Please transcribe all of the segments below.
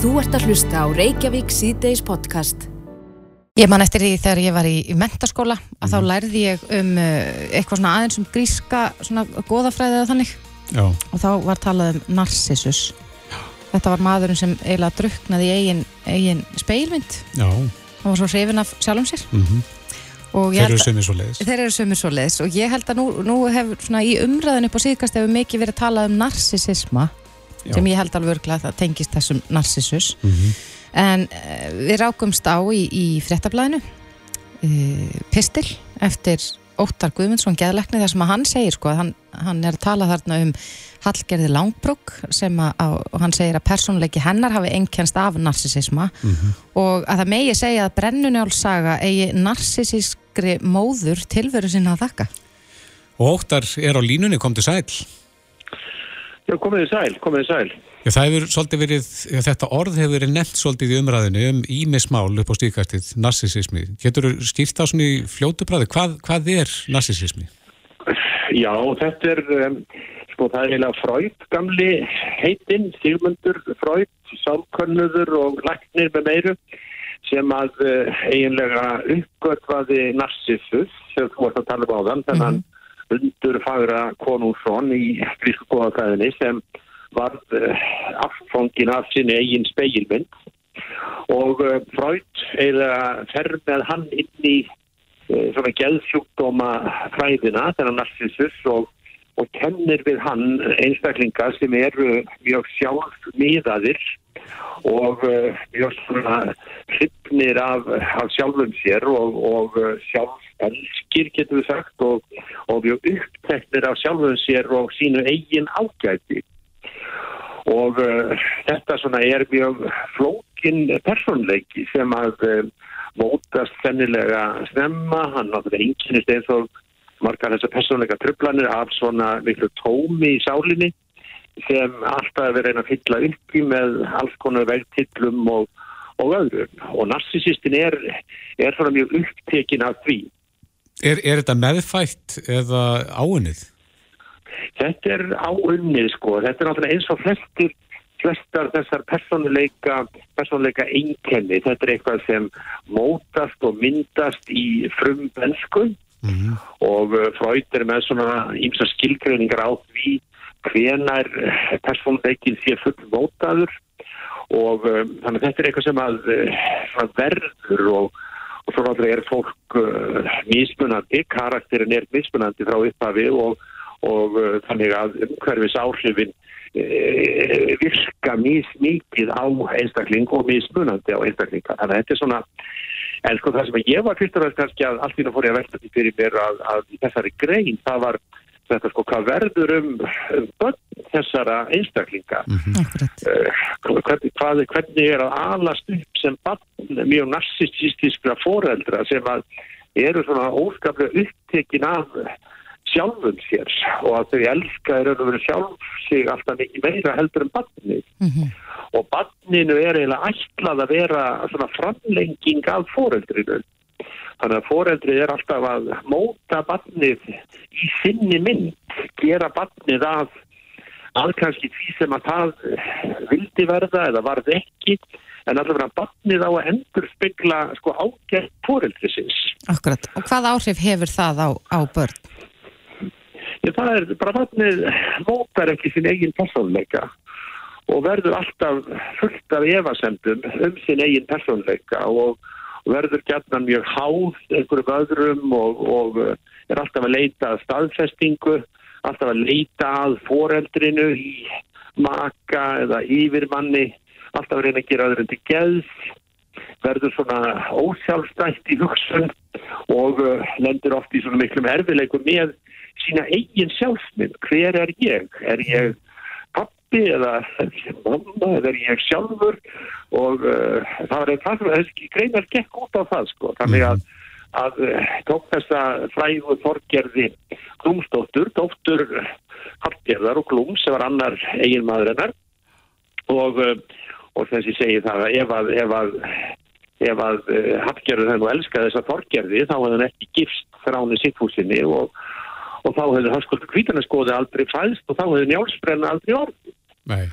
Þú ert að hlusta á Reykjavík síðdeis podcast. Ég man eftir því þegar ég var í, í mentaskóla að þá lærði ég um uh, eitthvað svona aðeins um gríska svona goðafræði eða þannig. Já, og þá var talað um Narcissus. Þetta var maðurinn sem eiginlega druknaði í eigin, eigin speilmynd já, og var svo hrifin af sjálfum sér. Mhm. og ég þeir eru sömur svo leiðis. Þeir eru sömur svo leiðis og ég held að nú, nú hefur svona í umræðinu upp á síðkast hefur mikið verið talað um narsisisma Já. sem ég held alveg örglega að það tengist þessum narsissus Mhm. en uh, við rákumst á í, í fréttablaðinu uh, Pistil eftir Óttar Guðmundsson geðlekni þar sem að hann segir sko að hann, hann er að tala þarna um Hallgerði Langbrók sem að, að hann segir að persónuleiki hennar hafi einkennst af narsisisma Mhm. og að það megi segja að brennunjálsaga eigi narsisískri móður tilveru sinna að þakka. Og Óttar er á línunni, kom til sæl. Já, komið þið sæl, komið þið sæl. Já, það hefur svolítið verið, já, þetta orð hefur verið nefnt svolítið í umræðinu um ímismál upp á stíkastið, narsisismi. Getur þú skýrt á svona í fljótu bræði, hvað, hvað er narsisismi? Já, þetta er, um, sko, það er eiginlega Freud, gamli heitinn, Sigmundur Freud, sálkönnuður og læknir með meiru, sem að uh, eiginlega uppgötvaði narsissus, sem þú varst að tala um á þann, þennan undurfagra konungsson í grísku góðafræðinni sem var uh, affongin af sinni eigin speilmynd og uh, Freud eiginlega fer með hann inn í uh, svona geðsjúkdóma fræðina, þennan narsissus og, og kennir við hann einstaklinga sem eru mjög sjálfmiðaðir og mjög svona hrifnir af, af sjálfum sér og, og uh, sjálfselskir getur við sagt og, og mjög uppteknir af sjálfum sér og sínu eigin ágæti. Og uh, þetta svona er mjög flókin personleiki sem að uh, mótast sennilega snemma, hann náttúrulega einkennist eins og margar þessar personleika tröflanir af svona miklu tómi í sálinni sem alltaf er verið að fylla upp í með alls konar vegtillum og, og öðrum og narsisistin er, er svona mjög upptekin af því. Er, er þetta meðfætt eða áunnið? Þetta er áunnið sko, þetta er náttúrulega eins og flestir, flestar þessar persónuleika, persónuleika einkenni, þetta er eitthvað sem mótast og myndast í frumbensku Mm og uh, Freud er með svona ímsa skilgreiningar á því hvenar persónuleikin sé full mótaður og um, þannig að þetta er eitthvað sem að uh, verður og, og svo náttúrulega er fólk uh, mismunandi, karakterin er mismunandi frá upphafi og og uh, þannig að umhverfis áhrifin uh, virka mismikið á einstakling og mismunandi á einstaklinga. Þannig að þetta er svona, en sko það sem ég var fyrst og næst kannski að allt í það fór ég að velta því fyrir mér að, að í þessari grein það var þetta sko hvað verður um, um börn þessara einstaklinga. Akkurat. Uh, hvernig, hvað, hvernig er að alast upp sem barn mjög narsistístiskra foreldra sem að eru svona óskaplega upptekin af sjálfum sér og að þau elska er að vera sjálf sig alltaf mikið meira heldur en barnið Mm og barninu er eiginlega ætlað að vera svona framlenging af foreldrinu þannig að foreldrið er alltaf að móta barnið í sinni mynd gera barnið að að kannski því sem að það vildi verða eða varð ekki en allavega barnið á að endur spegla sko ágætt foreldrisins Akkurat. Og hvað áhrif hefur það á, á börn? Ég, það er bara barnið mótar ekki sin eigin persónleika og verður alltaf fullt af efasendum um sin eigin persónleika og verður gætnan mjög háð einhverjum öðrum og, og uh, er alltaf að leita að staðfestingu, alltaf að leita að foreldrinu maka eða yfirmanni, alltaf að reyna að gera öðrum til geðs verður svona ósjálfstætt í hugsun og uh, lendur oft í svona miklum erfileikum með sína eigin sjálfsmynd. Hver er ég? Er ég pappi eða mamma eða ég sjálfur? Og uh, það er það sem þessi greinar gekk út á það sko. Þannig að, að uh, tók þessa fræðu þorgerði Glúmsdóttur, dóttur Hallgerðar og Glúm sem var annar eigin maður hennar og, uh, og þessi segi það að ef að, ef að ef að uh, Hallgerður hefði nú elskað þessa þorgerði þá hefði hann ekki gifst þráni sittfúsinni og, og þá hefði Höskuldur Kvítarnaskoði aldrei fæðst og þá hefði njálsbrenna aldrei orð. Nei.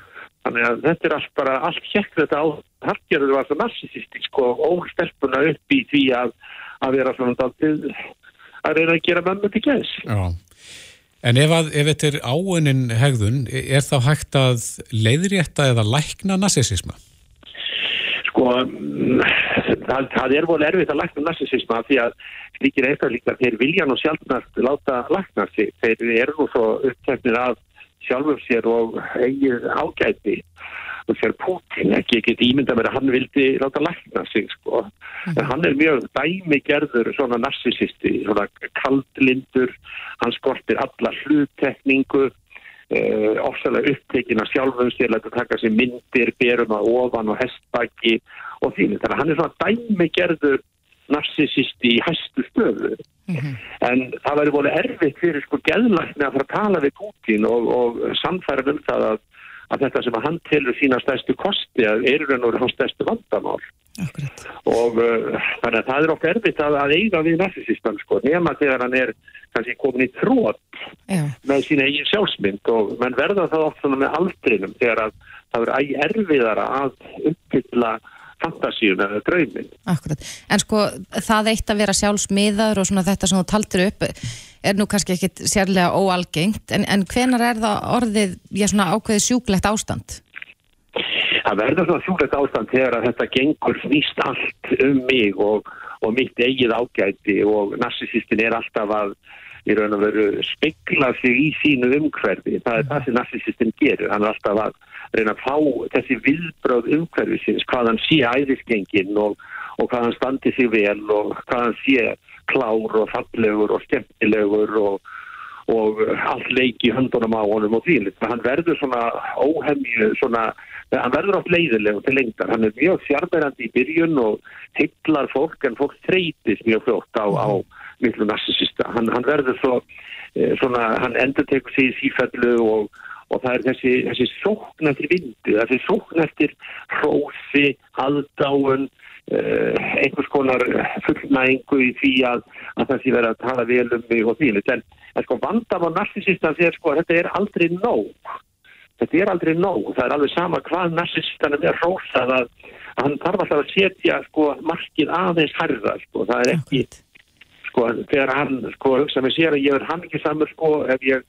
Þannig að þetta er allt bara, allt hjekk þetta á, Hallgerður var það narsisistisk og óstelpuna upp í því að, að vera svona daldið að reyna að gera mömmu til gæðis. Já. En ef, að, ef þetta er áunin hegðun, er þá hægt að leiðrétta eða lækna narsisisma? Sko, mm, það, það er volið erfitt að lækna narsisisma því að slíkir eitthvað þeir vilja nú sjálfnast láta lækna sig. Þeir eru nú svo upptæknir að sjálfur sér og eigið ágæti og sér Putin ekki ekkert ímynda með að hann vildi láta lækna sig sko. En hann er mjög dæmigerður svona narsisisti, svona kaldlindur, hann skortir alla hluttekningu, Uh, ofsalega upptekinn að sjálfum sér að taka sér myndir, berum að ofan og hestbæki og því þannig að hann er svona dæmigerður narsisisti í hæstu stöðu mm -hmm. en það væri volið erfitt fyrir sko geðlækni að fara að tala við Putin og, og samfæra um það að, að þetta sem að hann telur sína stærstu kosti að eru hann úr hans stærstu vandamál Akkurat. og uh, þannig að það er okkur erfitt að, að eiga við narsisistan sko nema þegar hann er kannski komin í trót með sína eigin sjálfsmynd og menn verða það oft með aldrinum þegar að það verður æg erfiðara að uppfylla fantasíun eða draumin. Akkurat, en sko það eitt að vera sjálfsmiðar og svona þetta sem þú taltir upp er nú kannski ekkit sérlega óalgengt en, en hvenar er það orðið já svona ákveðið sjúklegt ástand? Það verður svona sjúklegt ástand þegar að þetta gengur nýst allt um mig og, og mitt eigið ágæti og narsisistin er alltaf að í raun og veru spekla sig í sínu umhverfi. Það er það sem narsisistin gerur. Hann er alltaf að reyna að fá þessi viðbröð umhverfisins, hvað hann sé æðisgengin og, og hvað hann standi sig vel og hvað hann sé klár og fallegur og skemmtilegur og, og allt leiki höndunum á honum og því. Hann verður svona óhemju, svona, hann verður átt leiðilegu til lengtar. Hann er mjög fjárberandi í byrjun og heitlar fólk en fólk treytist mjög fljótt á, á miklu narsisista. Hann, hann verður svo, svona, hann endur tekur sig í sífellu og og það er þessi, þessi sókn eftir vindu, þessi sókn eftir hrósi, aðdáun uh, einhvers konar fullnægingu í því að, að sé verið að tala vel um mig og því en, en sko vandam á narsisistan er sko þetta er aldrei nóg. Þetta er aldrei nóg, það er alveg sama hvað narsisistanum er hrósað að, að hann þarf alltaf að setja sko markið aðeins harða sko, það er ekki sko þegar hann sko hugsa með sér að ég er hann ekki samur sko ef ég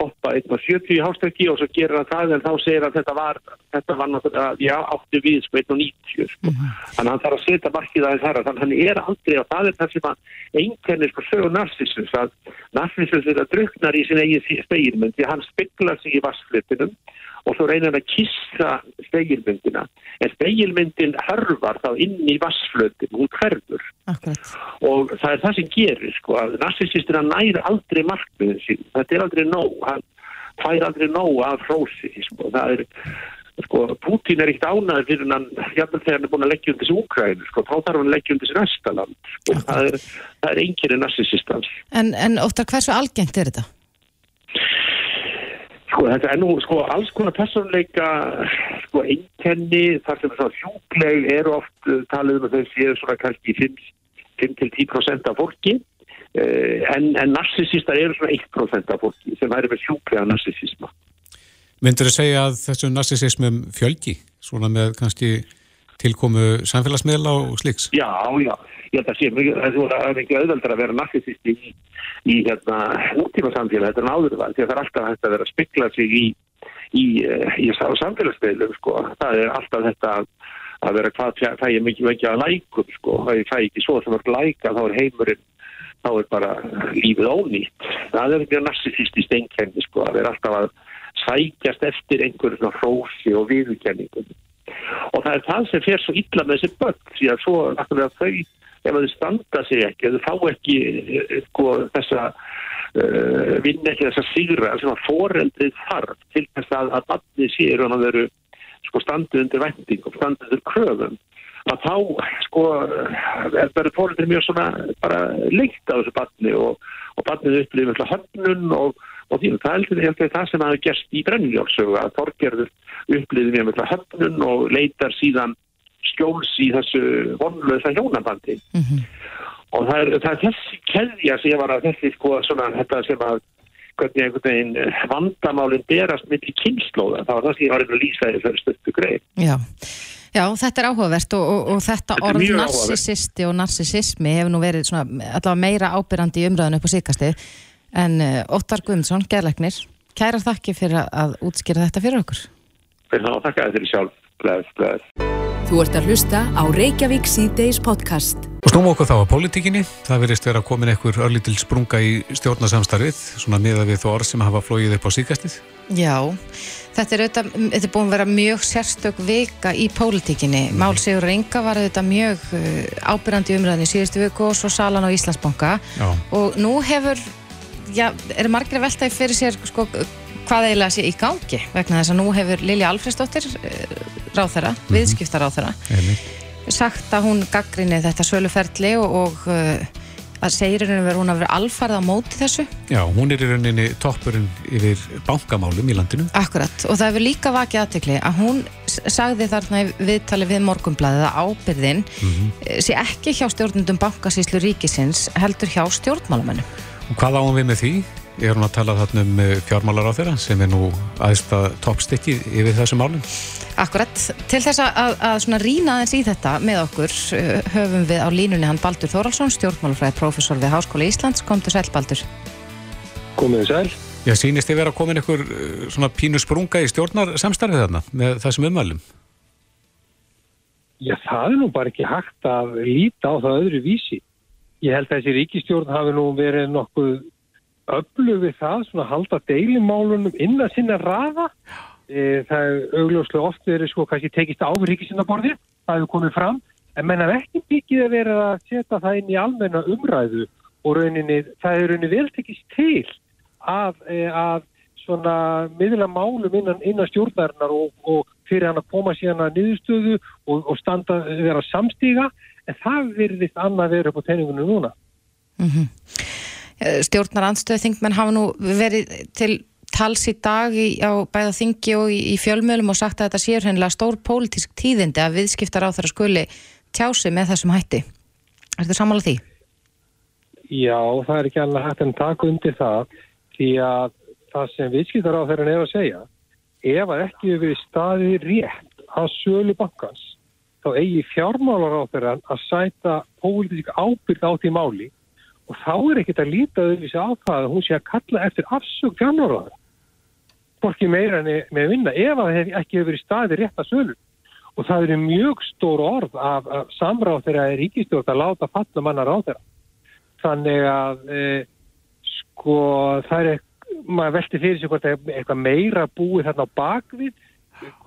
hoppa 1.70 í hástökki og svo gerir hann það en þá segir hann þetta var þetta var náttúrulega, já, átti við sko 1.90 sko. Mm þannig að hann þarf að setja markið aðeins þar, þannig að hann er aldrei og það er það sem að einkennir sko sögur narsissus að narsissus er að druknar í sin eigin speilmynd því hann speklar sig í vassflippinum og svo reynir að kissa speilmyndina en speilmyndin hörvar þá inn í vassflötin, hún hverfur. Akkurat. og það er það sem gerir sko að narsisistina næri aldrei markmiðin sín, þetta er aldrei nóg hann fær aldrei nóg af hrósi sko, það er sko, Putin er eitt ánaður fyrir hann jafnveg þegar hann er búin að leggja undir þessu úkræðinu sko, þá þarf hann að leggja undir þessu næsta land sko, það er, er einnkjörið narsisistans En, en óttar, hversu algengt er þetta? Sko þetta er nú sko alls konar personleika sko einkenni þar sem svona sjúkleg eru oft uh, talið um að þau séu svona kannski 5-10% af fólki uh, en, en narsisistar eru svona 1% af fólki sem væri með sjúklega narsisisma. Myndur þau segja að þessu narsisismum fjölgi svona með kannski tilkomu samfélagsmiðla og sliks? Já, já, ég held að sé það er mikið auðveldar að vera narsisist í, í hérna útíma samfélag, þetta er að það er alltaf hægt að vera að spekla sig í, í, í, í samfélagsmiðlum, sko, það er alltaf þetta að, vera hvað fæ ég mikið mikið að lækum, sko, það er ekki svo sem að læka, þá er heimurinn, þá er bara lífið ónýtt, það er mjög narsisistist einkenni, sko, að vera alltaf að sækjast eftir einhverjum hrósi og viðkenningum og það er það sem fer svo illa með þessi börn því að svo náttúrulega þau ef þau standa sig ekki, ef þau fá ekki sko, þessa uh, vinna ekki þessa sigra sem að foreldrið þarf til þess að að sér og hann veru sko standið undir vending og standið undir kröfum. Að þá sko er bara foreldrið mjög svona bara leikt á þessu barni og, og barnið upplifir höfnun og og því það er það sem hafi gerst í Brennjólfsögu að Þorgerður upplýði mjög mjög höfnun og leitar síðan skjóls í þessu vonlösa hjónabandi mm -hmm. og það er, það er þessi keðja sem ég var að þessi sko svona þetta sem að hvernig einhvern veginn eh, vandamálinn berast mitt í kynnslóða. Það var það sem ég var að lýsa í fyrir stöttu greið. Já. Já, þetta er áhugavert og, og, og þetta, Þetta orð narsisisti og narsisismi hefur nú verið svona, allavega meira ábyrrandi í umræðinu upp á síkasti en uh, Óttar Guðmundsson, geðleiknir kærar þakki fyrir að- að útskýra þetta fyrir okkur Fyrir þá þakka þér sjálf. Bless, bless. Þú ert að hlusta á Reykjavík síðdeis podcast. Og snúm okkur þá að pólitíkinni. Það verðist vera komin einhver örlítil sprunga í stjórnarsamstarfið, svona miða við þó orð sem hafa flóið upp á síkastið. Já, þetta er, auðvitað, þetta er búin að vera mjög sérstök vika í pólitíkinni. Mál Sigur Inga var auðvitað mjög ábyrrandi í umræðinu í síðustu viku og svo salan á Íslandsbanka Já. og nú hefur, já, er margir að veltaði fyrir sér sko, hvað eiginlega sé í gangi vegna þess að nú hefur Lilja Alfredsdóttir uh, ráþæra, mm viðskiptaráþæra Einmitt. sagt að hún gaggrinni þetta söluferli og, og uh, að segir henni verið hún að vera alfarð á móti þessu Já, hún er í rauninni toppurinn yfir bankamálum í landinu. Akkurat, og það hefur líka vakið aðtekli að hún sagði þarna viðtali við morgunblæðið að ábyrðin eh, sé ekki hjá stjórnundum bankasíslu ríkisins heldur hjá stjórnmálamennum. Hvað á hún við með því? Er hún að tala þarna um fjármálar á þeirra sem er nú aðeins toppstykki yfir þessum málum? Akkurat, til þess að, að, að svona rýna aðeins í þetta með okkur eh, höfum við á línunni hann Baldur Þóraldsson, stjórnmálafræði prófessor við Háskóla Íslands, komdu sæl Baldur. Komið sæl. Já, sýnist þið vera komin einhver uh, svona pínu sprunga í stjórnarsamstarfið þarna með þessum ummælum? Já, það er nú bara ekki hægt að líta á það öðru vísi. Ég held að þessi ríkistjórn hafi nú verið nokkuð öflug við það, svona halda deilimálunum innan sinna raða. E, það er augljóslega oft verið sko kannski tekist á við ríkisinnaborðið, það hefur komið fram, en menn haf ekki byggið að vera að setja það inn í almenna umræðu og rauninni, það er rauninni vel tekist til að, e, að svona miðla málum innan, innan stjórnarinnar og, og fyrir hann að koma síðan að niðurstöðu og, og standa, vera samstíga en það virðist annað verið upp á teiningunum núna. Stjórnarandstöð þingmenn hafa nú verið til tals í dag í, á bæða þingi og í, í fjölmjölum og sagt að þetta séur hennilega stór pólitísk tíðindi að viðskiptar á þeirra skuli tjási með þessum hætti. Er þetta sammála því? Já, það er ekki alveg hægt en taka undir það því að það sem viðskiptar á þeirra er að segja ef að ekki hefur verið staðið rétt að sölu bankans þá eigi fjármálar á þeirra að sæta pólitísk ábyrg á því máli og þá er ekkert að líta auðvitað á það að hún sé að kalla eftir afsög fjármálar hvorki meira en með vinna ef að það hef, ekki hefur verið staðið rétt að sölu. Og það eru mjög stór orð af, af samráð þeirra er ríkistjórn að láta falla manna ráð þeirra þannig að e, sko það er maður velti fyrir sig hvort eitthvað meira búið þarna á bakvið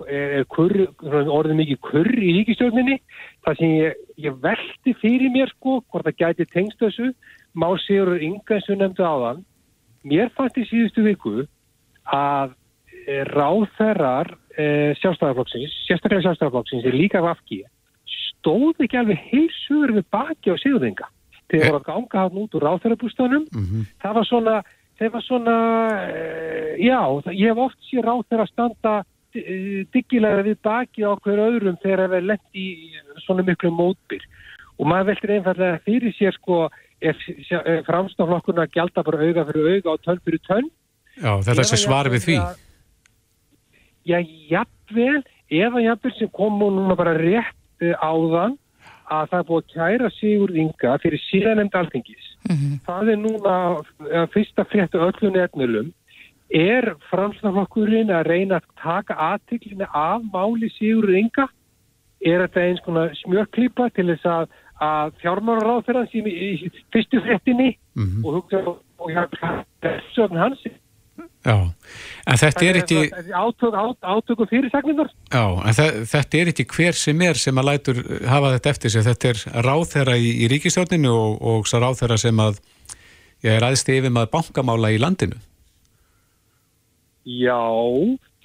er, er kurr, orðið mikið kurr í ríkistjórninni það sem ég, ég velti fyrir mér sko hvort það gæti tengst þessu má séur yngansu nefndu áðan. Mér fannst í síðustu viku að e, ráðferrar e, sjálfstæðarflokksins sérstaklega sjálfstæðarflokksins er líka vafki stóð ekki alveg heilsugur við baki á sigurðinga þegar voru að ganga hann út úr ráðferðarbústanum það var svona, það var svona já, ég hef oft sér ráðferð að standa diggilega við baki á hver öðrum þegar það er lent í svona miklu mótbyr og maður veldur einfallega fyrir sér sko ef, framstaflokkurna gælda bara auga fyrir auga og tönn fyrir tönn Já, þetta sé svar við því. Já, jafnvel, eða jafnvel sem kom nú núna bara rétt uh, áðan að það er búið að kæra Sigur Inga fyrir síðanemnd alþingis. Það er núna uh, fyrsta fréttu öllu nefnulum er framstaflokkurinn að reyna að taka aðtiklina af máli Sigur Inga? Er þetta eins konar smjökklýpa til þess að, að fjármárar á þeirra sem í, í fyrstu fréttinni og hugsa og hafði sögn hans Já, en þetta er ekki, átök, át, átöku fyrirsagningar já, en þe þetta er ekki hver sem er sem að lætur hafa þetta eftir sig. Þetta er ráðherra í, í ríkistjórninu og, og ráðherra sem að ég er yfir maður bankamála í landinu. Já,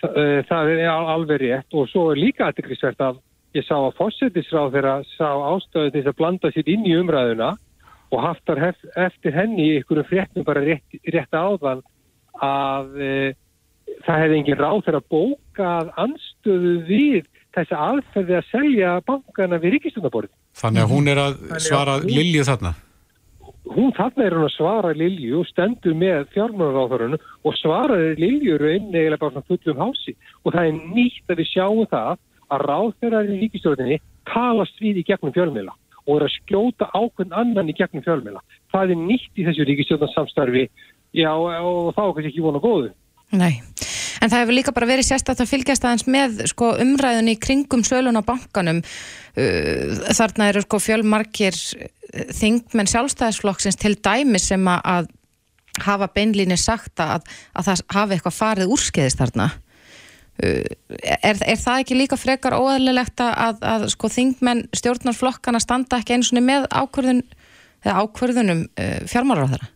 það, eh, það er al- alveg rétt og svo er líka aðtiklisvert að ég sá að fósettisráð þeirra sá ástöðu til þess að blanda sér inn í umræðuna og haftar hef, eftir henni í einhverjum fréttum bara rétt, rétt áðan að e, það hefði engin ráð þeirra bókað anstöðu við þessi aðferði að selja bankana við ríkistundaborð. Þannig að hún er að svara Lilju þarna. Hún þarna er hún að svara Lilju og stendur með fjármálaráðurinn og svaraði Lilju raun eða bara fullum hási og það er nýtt að við sjáum það að ráðferðarinn í líkistjórninni talast við í gegnum fjölmiðla og er að skjóta ákveðn annan í gegnum fjölmiðla. Það er nýtt í þessu ríkistjórnarsamstarfi já og þá kannski ekki vona góðu. Nei, en það hefur líka bara verið sérstaklega að fylgjast aðeins með sko, umræðun í kringum sölun á bankanum. Uh, þarna eru sko, fjölmarkir þingmenn sjálfstæðisflokksins til dæmi sem að hafa beinlíni sagt að, að það hafi eitthvað farið úrskeiðist þarna. Uh, er, er það ekki líka frekar óæðilegt að, að sko, þingmenn stjórnarflokkana standa ekki eins og með ákvörðun, ákvörðunum uh, fjármálar á þeirra?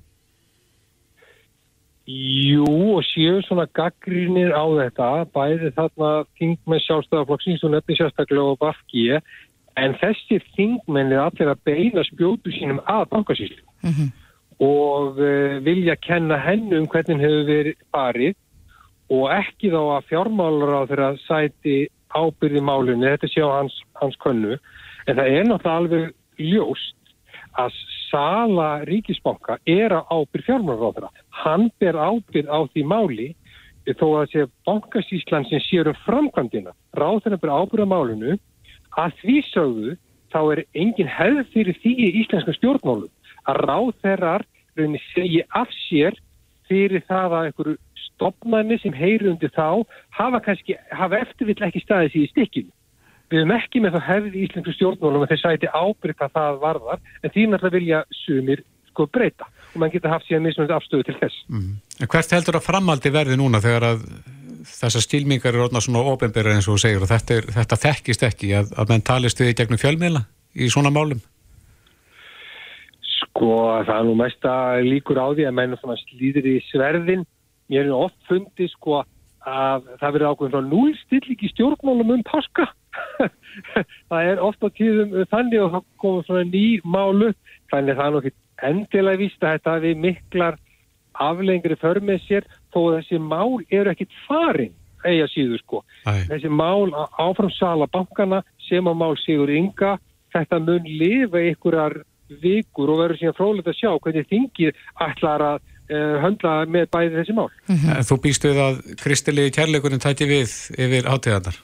Jú og séu svona gaggrínir á þetta, bæði þarna þingmenn sjálfstæðarflokksins og nefnir sérstaklega og bafkíi, en þessi þingmenn er allir að beina spjótu sínum að bankasýslu mm -hmm. og uh, vilja kenna hennu um hvernig hefur verið farið og ekki þá að fjármálur á þeirra sæti ábyrði málunni, þetta séu hans, hans könnu, en það er náttúrulega alveg ljóst að sala ríkisbanka er á ábyrð fjármálaráðara. Hann ber ábyrð á því máli þó að sé bankasíslan sem séur um framkvæmdina. Ráðara ber ábyrð á málinu að því sögðu þá er engin hefð fyrir því í íslenska stjórnmálum að ráðherrar raunni segi af sér fyrir það að einhverju stopnarnir sem heyri undir þá hafa hafa eftirvill ekki staðið sér í stikkinu. Við erum ekki með það hefði í Íslengu stjórnmálum að þeir sæti ábyrg að það varðar en því náttúrulega vilja sumir sko breyta og mann geta haft síðan mismunandi afstöðu til þess. Mm. En hvert heldur að framaldi verði núna þegar að þessar stílmingar eru orðna svona ofenbyrjar eins og segir og þetta, er, þetta þekkist ekki að, að menn talist við gegnum fjölmiðla í svona málum? Sko það er nú mest að líkur á því að menn slíðir í sverðin. Mér er oft fundið sko að það verður ákveðin svona núlstillik í stjórnmálum um páska það er ofta tíðum þannig og það komur svona ný málu þannig það er nokkið endilega víst að þetta við miklar aflengri för með sér þó að þessi mál eru ekkit farin eiga síður sko Æ. þessi mál áfram sala bankana sem að mál sigur ynga þetta mun lifa ykkurar vikur og verður síðan frólægt að sjá hvernig þingir ætlar að uh, höndla með bæði þessi mál mm -hmm. Þú býstu að Kristili kærleikurinn tæti við yfir átíðanar?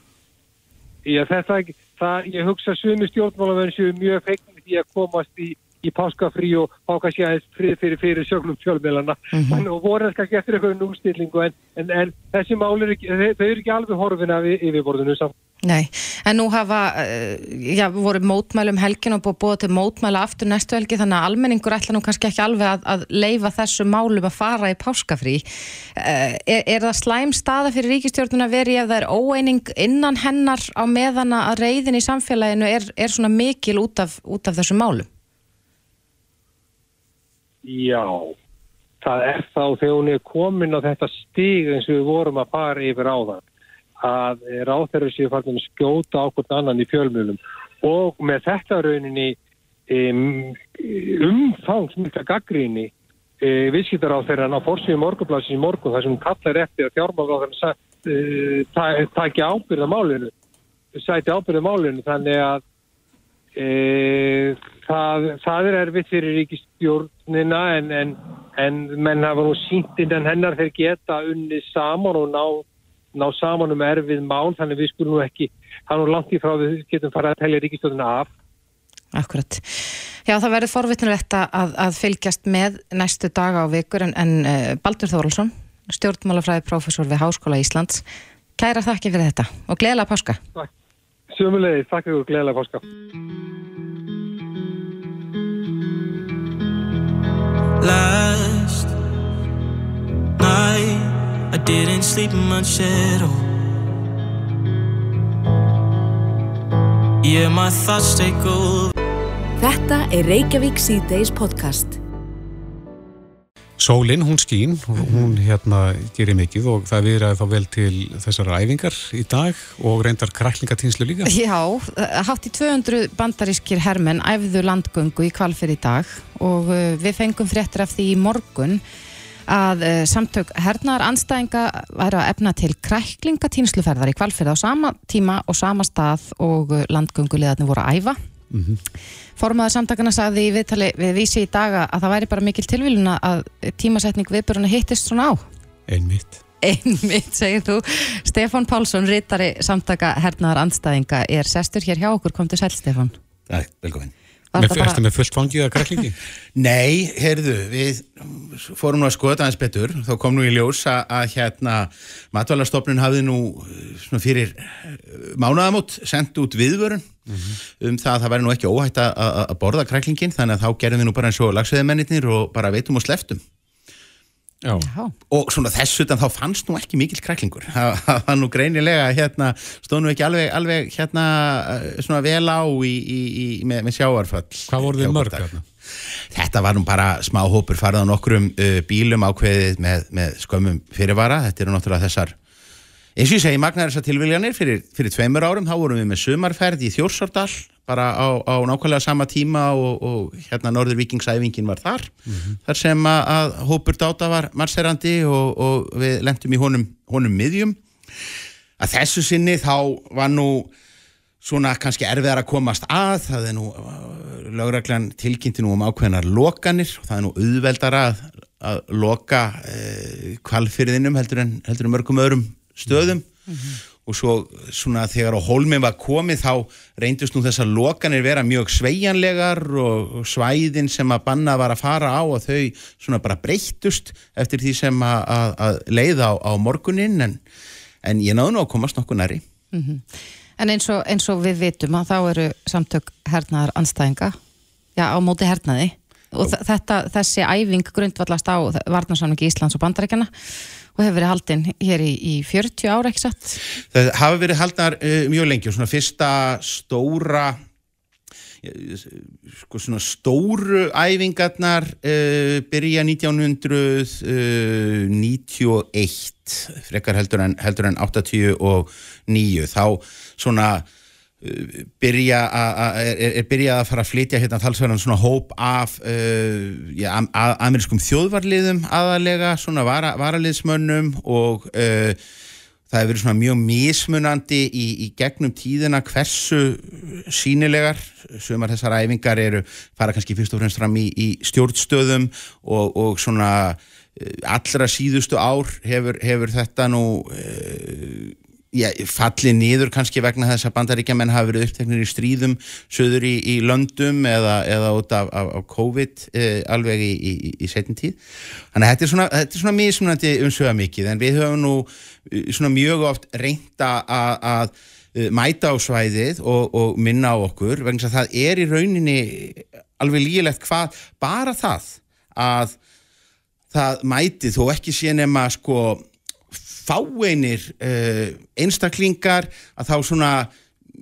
Já, þetta, það, ég hugsa sumi stjórnmálaverðin sem er mjög feignir því að komast í, í páskafrí og páka sér aðeins fyrir, fyrir, sjöglum fjölmélana mm -hmm. og voru það kannski eftir eitthvað nústillingu en, en, en þessi máli, þau eru ekki alveg horfin af yfirborðinu samt. Nei, en nú hafa, eh, já, voru mótmælum helgin og búið búið til mótmæla aftur næstu helgi þannig að almenningur ætla nú kannski ekki alveg að, að leifa þessu málum að fara í páskafrí. Eh, er, er það slæm staða fyrir ríkistjórnuna verið ef það er óeining innan hennar á meðana að reyðin í samfélaginu er, er svona mikil út af, út af þessu málum? Já, það er þá þegar hún er komin á þetta stíg eins og við vorum að fara yfir á það að ráþæru séu farin að skjóta ákvöld annan í fjölmjölum og með þetta rauninni um, umfangsmylda gaggríni e, viðskiptar á þeirra á fórsvíðu morgunblásin í morgun þar sem hún kallar eftir að fjármála e, taki ábyrða málinu sæti ábyrða málinu þannig að e, það, það er erfitt fyrir ríkistjórnina en, en, en menn hafa nú sínt innan hennar þeir geta unni saman og ná ná saman um erfið mál þannig við skulum nú ekki, það er nú langt í frá við getum farið að telja ríkistöðuna af. Akkurat. Já það verður forvittnulegt að, að fylgjast með næstu daga á vikur en, en uh, Baldur Þóruldsson, stjórnmálafræði professor við Háskóla Íslands kæra þakki fyrir þetta og gleðilega páska. Takk, sömulegði, takk fyrir gleðilega páska Last night I didn't sleep much at all. Yeah, my thoughts take over. Þetta er Reykjavík C-Days podcast. Sólinn, hún skín, hún hérna gerir mikið og það viðraði þá vel til þessar æfingar í dag og reyndar kræklingatínslu líka. Já, hátt í 200 bandarískir hermenn æfðu landgöngu í kvalfyrir í dag og uh, við fengum fréttir af því í morgun að uh, samtök hernaðar anstæðinga væri að efna til kræklingatýnsluferðar í kvalfyrða á sama tíma og sama stað og uh, landgöngulegarnir voru að æfa Formaður samtakana sagði í viðtali við vísi í daga að það væri bara mikil tilvíluna að tímasetning viðböruna hittist svona á. Einmitt. Einmitt, segir þú. Stefán Pálsson, rittari samtaka hernaðar andstæðinga, er sestur hér hjá okkur. Komdu sæl, Stefán. Æ, velkomin. Þetta Ertu með fullt fangið að kræklingi? Nei, heyrðu, við fórum nú að skoða þetta aðeins betur, þá kom nú í ljós að, að hérna matvælarstofnun hafði nú eh, svona fyrir mánaðamót sendt út viðvörun um það að það væri nú ekki óhætt að, borða kræklingin, þannig að þá gerðum við nú bara eins og lagsveðmennir og bara veitum og sleftum. Já. Og svona þessu utan þá fannst nú ekki mikill kræklingur. Það var nú greinilega hérna, stóð nú ekki alveg, alveg hérna eh, svona vel á í, í, í, með, með sjáarfall. Hvað voru þið mörg hérna? Þetta var nú bara smá hópur farið á nokkrum uh, bílum ákveðið með, með skömmum fyrirvara. Þetta eru náttúrulega þessar, eins og ég segi, magnar þessar tilviljanir. Fyrir, fyrir tveimur árum þá vorum við með sumarferð í Þjórsardal bara á, á nákvæmlega sama tíma og, og hérna Norður Vikingsæfingin var þar. Þar sem að, að hópur dáta var marserandi og, og við lentum í honum, honum miðjum. Að þessu sinni þá var nú svona kannski erfiðar að komast að. Það er nú, lögreglan tilkynnti nú um ákveðnar lokanir og það er nú auðveldara að, að loka eh, kvalfyrðinum heldur en, heldur en mörgum öðrum stöðum og svo svona þegar á hólminn var komið þá reyndust nú þessar lokanir vera mjög sveigjanlegar og, svæðin sem að banna var að fara á og þau svona bara breyttust eftir því sem að, að, að leiða á, á morguninn. En, en ég náðu nú að komast nokkuð næri En eins og, eins og við vitum að þá eru samtök hernaðar anstæðinga já, á móti hernaði. Og þetta, þessi æfing grundvallast á varnarsamningi Íslands og Bandaríkjana og hefur verið haldinn hér í, í 40 ára, ekki satt? Það hafa verið haldnar uh, mjög lengi og svona fyrsta stóra eh, sko svona stóru æfingarnar uh, byrja 1991 frekar heldur en, heldur en 89 þá svona byrja að, er, er byrjað að fara að flytja hérna talsverðan svona hóp af uh, am, að, amerískum þjóðvarliðum aðalega, svona vara, varaliðsmönnum og uh, það hefur verið svona mjög mismunandi í, í gegnum tíðina hversu sínilegar sumar þessar æfingar eru fara kannski fyrst og fremst fram í, í stjórnstöðum og, og svona eh, allra síðustu ár hefur, hefur þetta nú uh, já, fallið niður kannski vegna þess að bandaríkjamenn hafa verið uppteknir í stríðum söður í, í löndum eða, eða út af, af, af COVID uh, alveg í, í, í setin tíð. Þannig að þetta er svona, þetta er svona mismunandi umsöga mikið en við höfum nú uh, svona mjög oft reynda að, að uh, mæta á svæðið og, og minna á okkur vegna að það er í rauninni alveg lígilegt hvað bara það að það mæti þó ekki sé nema sko fáeinir uh, einstaklingar að þá svona,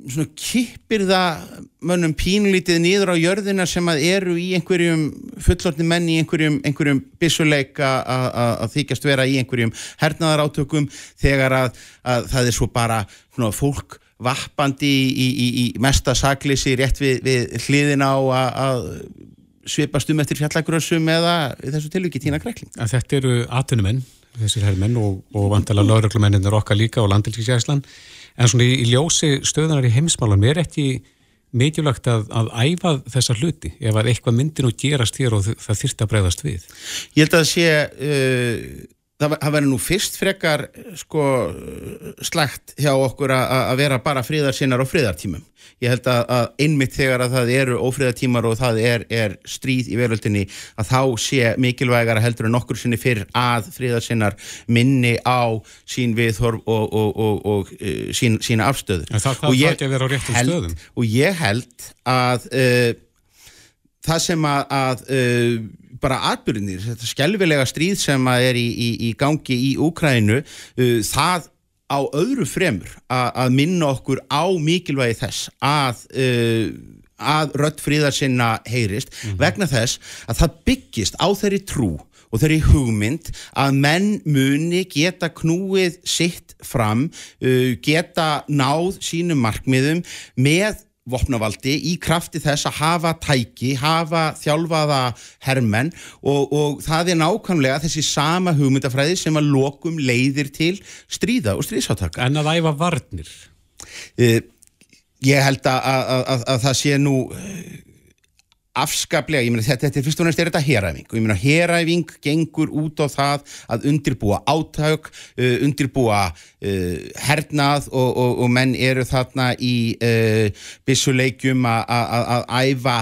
svona kippir það mönnum pínlítið niður á jörðina sem að eru í einhverjum fullortni menn í einhverjum, einhverjum byssuleika að, þykjast vera í einhverjum hernaðarátökum þegar að, að það er svo bara svona fólk vappandi í, í, í, í mesta sakleysi rétt við, við hliðina á að, svipast um eftir fjallagrössum eða þessu tilviki tína krekling. þetta eru atvinnumenn, þessir herrmenn og, og vandala lauruglumenninir okkar líka og landilkisjæslan, en svona í, í ljósi stöðunar í heimsmálum er ekki mikilvægt að, að æfa þessa hluti ef að eitthvað myndir nú gerast hér og það þyrfti að bregðast við. Ég held að sé uh, það, það væri nú fyrst frekar sko slægt hjá okkur að, vera bara friðarsinnar og friðartímum. Ég held að, að einmitt þegar að það eru ófriðartímar og það er, er stríð í veröldinni að þá sé mikilvægara heldur en nokkur sinni fyrr að friðarsinnar minni á sín viðhorf og, og, og, og uh, sín, sína afstöðu. En það þarf Og ég ekki að vera á réttum held, stöðum. Og ég held að uh, það sem að, að uh, bara atbyrðinir, þetta skelvilega stríð sem er í, í, í gangi í Úkrænu, uh, það á öðru fremur að, að minna okkur á mikilvægi þess að uh, að rödd fríðar sinna heyrist vegna þess að það byggist á þeirri trú og þeirri hugmynd að menn muni geta knúið sitt fram, uh, geta náð sínum markmiðum með vopnavaldi í krafti þess að hafa tæki, hafa þjálfaða hermenn og, og það er nákvæmlega þessi sama hugmyndafræði sem að lokum leiðir til stríða og stríðsátaka. En að æfa varnir. Uh, ég held að, að, að, að það sé nú afskaplega, ég meina þetta, þetta er fyrst og næst er þetta heræfing. Og ég meina heræfing gengur út á það að undirbúa átök, uh, undirbúa uh, hernað og, og, og menn eru þarna í uh, bissuleikjum að æfa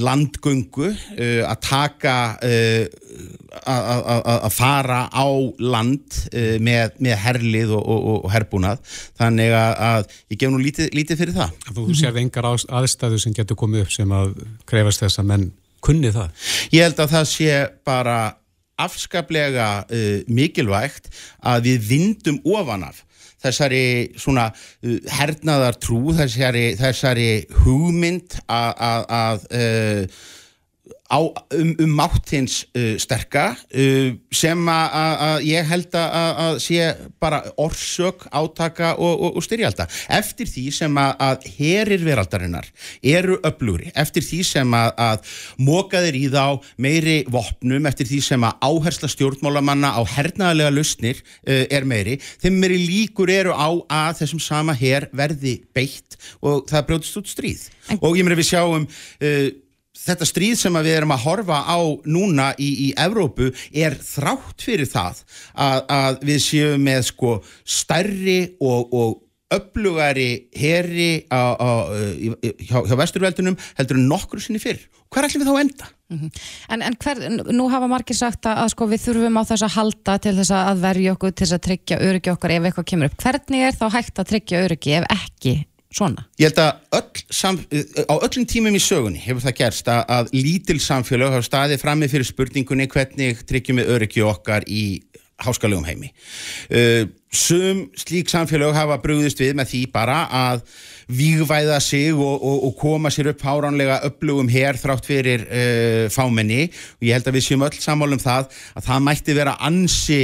landgöngu uh, að taka uh, að fara á land uh, með, með herlið og, og herbúnað þannig að ég gef nú lítið, lítið fyrir það Þú sér engar aðstæðu sem getur komið upp sem að krefast þess að menn kunni það? Ég held að það sé bara afskaplega uh, mikilvægt að við vindum ofan af þessari svona uh, hernaðar trú, þessari, þessari hugmynd að uh, á, um, um máttins uh, sterka uh, sem að ég held að sé bara orsök, átaka og, og, og styrjalda. Eftir því sem að herir veraldarinnar eru öflugri, eftir því sem að, að mókaðir í þá meiri vopnum, eftir því sem að áhersla stjórnmálamanna á hernaðlega lusnir uh, er meiri, þeim meiri líkur eru á að þessum sama her verði beitt og það brjóðist út stríð. En... Og ég meina við sjáum uh, þetta stríð sem við erum að horfa á núna í, í Evrópu er þrátt fyrir það að, að við séum með sko stærri og, og upplugari heri á, á, hjá, hjá vesturveldunum heldur en nokkur sinni fyrr. Hver ætlum við þá að enda? Mm -hmm. En, en hver, nú hafa margir sagt að, að sko, við þurfum á þess að halda til þess að verja okkur, til þess að tryggja öryggi okkar ef eitthvað kemur upp. Hvernig er þá hægt að tryggja öryggi ef ekki svona? Ég held að öll sam, á öllum tímum í sögunni hefur það gerst að, að lítil samfélag hafa staðið frammi fyrir spurningunni hvernig tryggjum við öryggi okkar í háskalegum heimi. Uh, sum slík samfélag hafa brúðist við með því bara að výgvæða sig og, og, og koma sér upp háránlega upplugum hér þrátt fyrir uh, fámenni og ég held að við séum öll sammálum það að það mætti vera ansi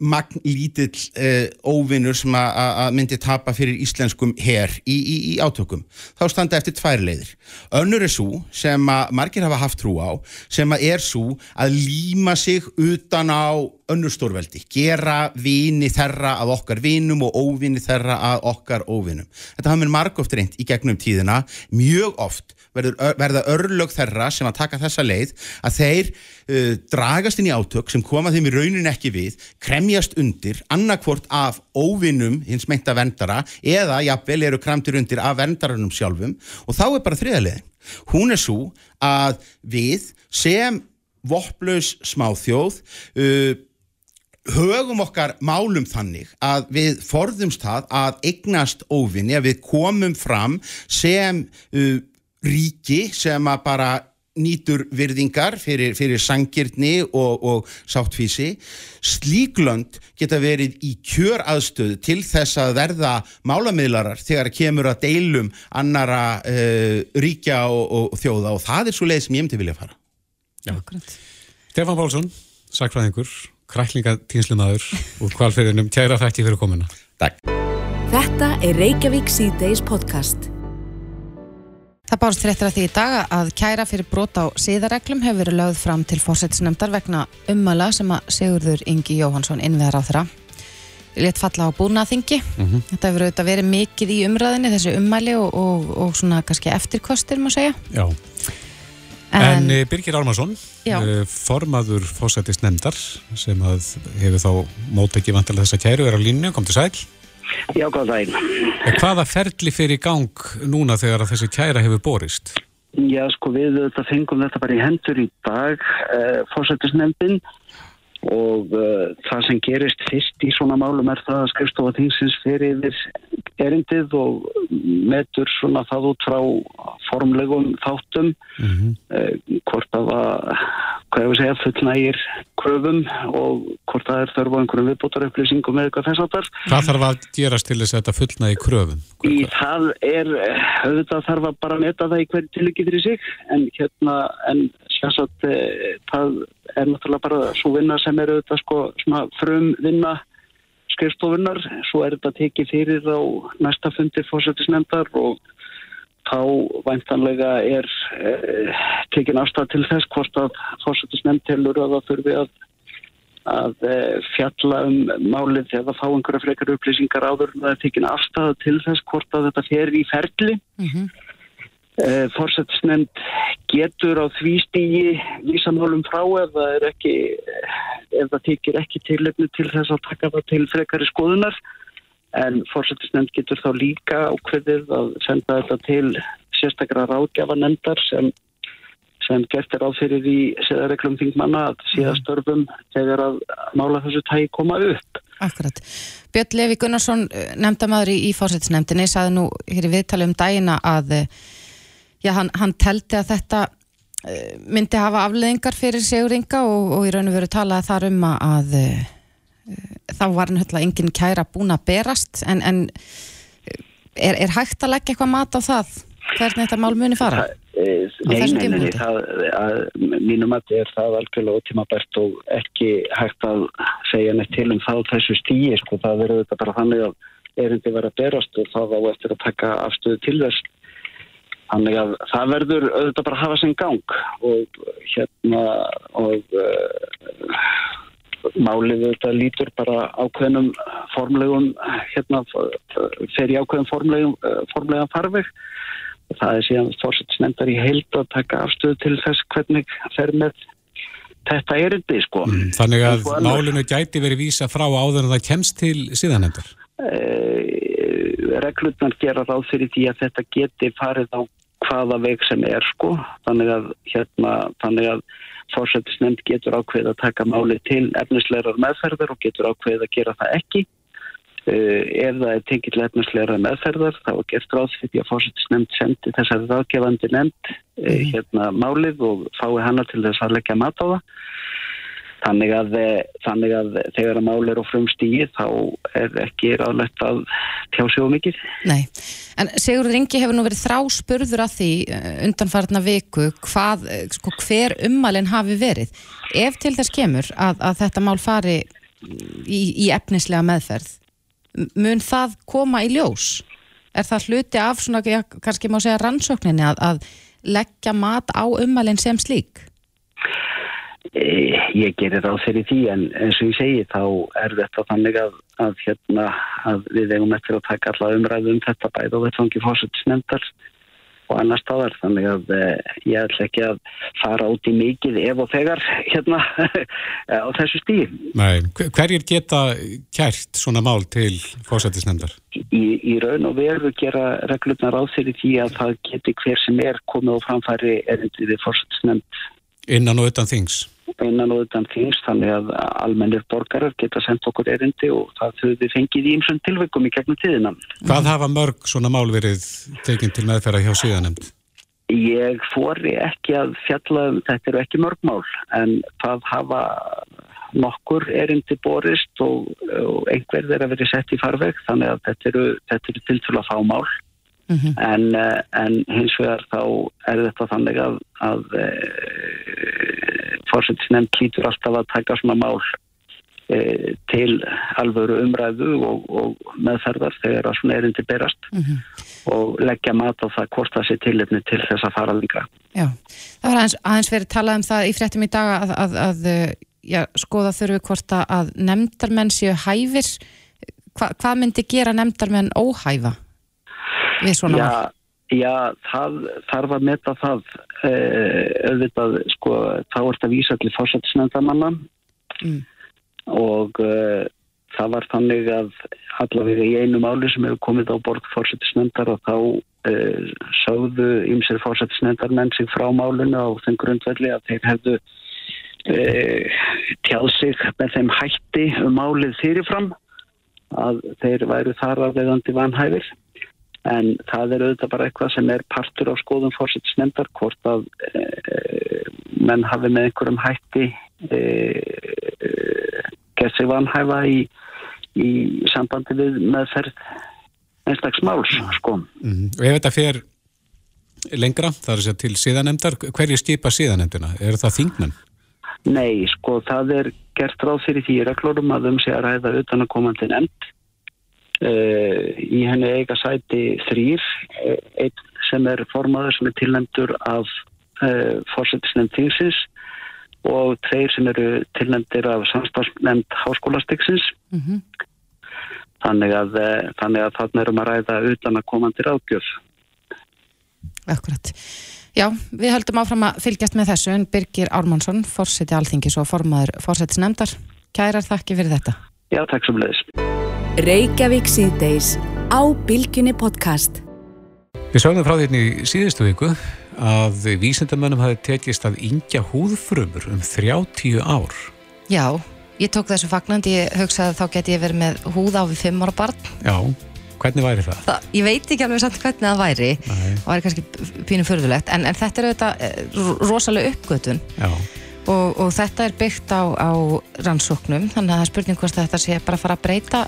magn lítill uh, óvinnur sem að myndi tapa fyrir íslenskum her í, í, í átökum. Þá standa eftir tvær leiðir. Önnur er svo sem að margir hafa haft trú á, sem að er svo að líma sig utan á önnur stórveldi, gera vini þerra af okkar vinum og óvini þerra af okkar óvinum. Þetta hafa mér marg oft reynd í gegnum tíðina, mjög oft verður, verða örlög þerra sem að taka þessa leið að þeir uh, dragast inn í átök sem koma þeim í raunin ekki við, kremjast undir, annarkvort af óvinum hins meinta vendara eða jafnvel eru kramtir undir af vendarannum sjálfum og þá er bara þriðalegin. Hún er svo að við sem vopplaus smáþjóð uh, högum okkar málum þannig að við forðumst það að eignast óvinni, að við komum fram sem uh, ríki sem að bara nýtur virðingar fyrir, fyrir sangirni og, og sáttfísi slíklönd geta verið í kjör aðstöðu til þess að verða málamiðlarar þegar kemur að deilum annara uh, ríkja og, og, og þjóða. Og það er svo leið sem ég myndi vilja fara. Stefán Pálsson, sakfræðingur kræklingatýnslumadur úr kvalferðinum, tjæra þætti fyrir komuna. Takk. Þetta er Reykjavík C-Days podcast Það bárst fréttir að því í dag að kæra fyrir brot á síðareglum hefur verið lögð fram til fórsættisnefndar vegna ummala sem að Sigurður Ingi Jóhansson innveðar á þeirra létt falla á búnaþingi. Mm -hmm. Þetta hefur auðvitað verið mikið í umræðinni þessi ummæli og, og, og svona kannski eftirkostir má segja. Já. En, en eh, Birgir Almarsson, eh, formaður fórsættisnefndar sem hefur þá mót ekki vantilega þess að kæru er á línu, kom til sæl. Já, góð dægn. Hvaða ferli fyrir gang núna þegar þessi kæra hefur borist? Já, sko við þetta fengum þetta bara í hendur í dag, eh, fórsættisnefndin og uh, það sem gerist fyrst í svona málum er það að skrifstofa þingsins fyrir erindið og metur svona það út frá formlegum þáttum mm -hmm. uh, hvort það var hvað ég vil segja, fullnægir kröfum og hvort það er þörfu á einhverjum viðbótar upplýsingum eða eitthvað þess aftar. Hvað þarf að gerast til þess að þetta fullnægi kröfum? Í það er, auðvitað þarf að bara neta það í hverju tilöki fyrir sig en hérna, en sérsagt e, það er náttúrulega bara svo vinna sem er auðvitað sko svona frum vinna skrifstofunnar, svo er þetta tekið fyrir á næsta fundi fórsættisnefndar og þá væntanlega er eh, tekin afstæð til þess hvort að fórsættisnefnd telur að það þurfi að að uh, fjalla um málið það fá einhverja frekar upplýsingar áður en það er tekin afstæða til þess hvort að þetta fer í ferli. Mm -hmm. Uh, Fórsetisnefnd getur á því stígi vísamálum frá ef það er ekki, ef það tekir ekki tilöfnu til þess að taka það til frekari skoðunar en fórsetisnefnd getur þá líka ákveðið að senda þetta til sérstakra ráðgjafanemndar sem, sem gert er áfyrir í séðareglum þingmanna að síðastörfum þegar að mála þessu tægi koma upp. Akkurat. Björn Levi Gunnarsson, nefndamæður í, í fórsetisnefndinni, saði nú hér í viðtali um dæina að já, hann, hann teldi að þetta eh, myndi hafa afleðingar fyrir Sigur Inga og, og í raun og veru talaði þar um að þá var hann höll að enginn kæra búin að berast. En, en er, er hægt að leggja eitthvað mat á það? Hvernig þetta mál muni fara? Nei, nei, nei, það, að, mínum að er það algjörlega ótímabært og ekki hægt að segja neitt til um það þessu stíi, sko, það verður þetta bara þannig að erindi verður að berast og það á eftir að taka afstöðu til þess þannig að það verður auðvitað bara að hafa sem gang og hérna og uh, málið þetta lítur bara ákveðnum formlegum hérna fer í ákveðum formlegum formlegan farveg og það er síðan fórsættisnefndar í heild að taka afstöðu til þess hvernig fer með þetta erindi sko. Mm, þannig að málinu gæti verið vísa frá áður en það kemst til síðanendar? E, reglutnar gera ráð fyrir því að þetta geti farið á hvaða veg sem er sko þannig að hérna þannig að fórsættisnefnd getur ákveð að taka máli til efnislegar meðferðar og getur ákveð að gera það ekki. Uh, ef það er tengill efnislegar meðferðar þá er gert ráð fyrir að fórsættisnefnd sendi þessari ráðgefandi nefnd mm. hérna málið og fái hana til þess að leggja mat á það. Þannig að, þannig að þegar að mál er á frumstígi þá er ekki ráðlegt að tjá sig um mikið. Nei, en Sigurður Ingi hefur nú verið þráspurður að því eh, undanfarnar viku hvað, eh, sko, hver ummalinn hafi verið. Ef til þess kemur að, að þetta mál fari í, í efnislega meðferð, mun það koma í ljós? Er það hluti af svona, kannski má segja rannsókninni að, að leggja mat á ummalinn sem slík? Eh, ég gerir ráð fyrir því en eins og ég segi þá er þetta þannig að, að, hérna, að við eigum eftir að taka alla umræðu um þetta bæð og þetta fangi fórsöldsnefndar og annar staðar þannig að eh, ég ætla ekki að fara út í mikið ef og þegar hérna á þessu stíð. Nei, hverjir geta kært svona mál til fórsöldsnefndar? Í, í raun og veru gera reglurnar ráð fyrir því að það geti hver sem er komið og framfæri erindið við fórsöldsnefnd. Innan og utan þings? Innan og utan þings þannig að almennir borgarar geta sendt okkur erindi og það þau við fengið í ymsum tilveikum í gegnum tíðina. Hvað hafa mörg svona mál verið tekinn til meðferða hjá síðanemnd? Ég fóri ekki að fjalla um þetta eru ekki mörg mál en það hafa nokkur erindi borist og, og einhver þeirra verið sett í farveg þannig að þetta eru, eru til til að fá mál Mm -hmm. en, eh, en hins vegar þá er þetta þannig að, að e, fórsettisnefnd klítur alltaf að taka svona mál e, til alvöru umræðu og, og meðferðar þegar að svona erindi berast mm -hmm. og leggja mat á það hvort það sé tilitni til þess að fara lengra. Já, það var aðeins, aðeins verið talað um það í fréttum í dag að, að, að já, skoða þurfi hvort að nefndarmenn séu hæfir. Hva, hvað myndi gera nefndarmenn óhæfa? Við svona já, já, það þarf að metta það. Eh, auðvitað, sko, þá er þetta vísa til fórsættisnefndamanna mm. og eh, það var þannig að allavega í einu máli sem hefur komið á borð fórsættisnefndar og þá eh, sáðu ymsir fórsættisnefndarmenn sig frá málinu á þeim grundvelli að þeir hefðu eh, tjáð sig með þeim hætti um málið fyrirfram að þeir væru þar að veðandi vanhæfir en það er auðvitað bara eitthvað sem er partur á skoðum fórsættisnefndar hvort að e, menn hafi með einhverjum hætti e, gert sig vanhæfa í, í sambandi við meðferð einslags máls sko. Mm -hmm. Og ef þetta fer lengra, það er segja til síðanemndar, hverju skipa síðanemndina? Er það þingmenn? Nei, sko, það er gert ráð fyrir því reglórum að um sig að ræða utan að koma til nefnd Uh, í henni eiga sæti þrýr, einn sem er formaður sem er tilnæmdur af uh, fórsetisnefn þingsins og tveir sem eru tilnendir af samstagsnefnd háskólastiksins. Mm Þannig að, eh, þannig að þarna erum að ræða utan að komandi ráðgjöf. Akkurat. Já, við höldum áfram að fylgjast með þessu en Birgir Ármannsson, fórseti alþingis og formaður fórsetisnefndar. Kærar þakki fyrir þetta. Já, takk sem leiðis. Reykjavík síðdeis á Bilginni podcast. Við sögum frá hérna í síðustu viku að vísindamönnum hafi tekist að yngja húðfrumur um 30 ár. Já, ég tók þessu fagnandi, ég hugsaði að þá geti ég verið með húð á við 5 ára barn. Já, hvernig væri það? Það, ég veit ekki alveg samt hvernig það væri Nei. og væri kannski pínu förðulegt en, en þetta er auðvitað eh, rosalega uppgötun Já, og, og þetta er byggt á, á rannsóknum þannig að það er spurning hvort þetta sé bara að fara að breyta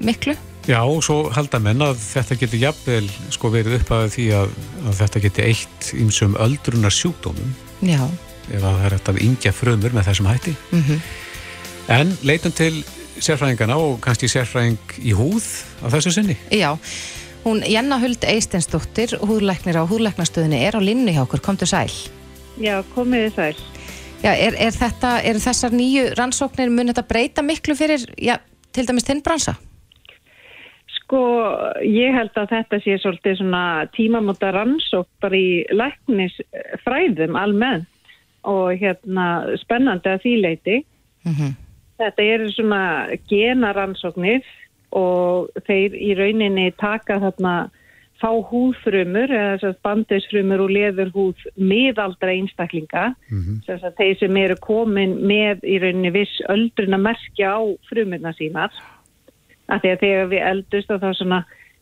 miklu. Já og svo halda menn að þetta geti jafnvel sko verið upp að því að, að þetta geti eitt ímsum öldrunar sjúkdómum Já, ef að það er hægt að yngja frumur með þessum hætti. mm En leitum til sérfræðingana og kannski sérfræðing í húð á þessu sinni. já. Hún Jenna Huld Eistensdóttir, húðlæknir á húðlæknastöðinni er á linnu hjá okkur, komdu sæl. Já, komið þið sæl. Já, er, er þetta, eru þessar nýju rannsóknir mun þetta breyta miklu fyrir, já, til dæmis þinn bransa? Sko, ég held að þetta sé svolítið svona tímamóta rannsók bara í læknisfræðum almennt og hérna spennandi að því leiti. Mm Þetta eru svona genarannsóknir og þeir í rauninni taka þarna fá húðfrumur eða að bandisfrumur og leðurhúð miðaldra einstaklinga. Þess að þeir sem eru komin með í rauninni viss öldruna merkja á frumurna sínar. Að því að þegar við eldust og þá svona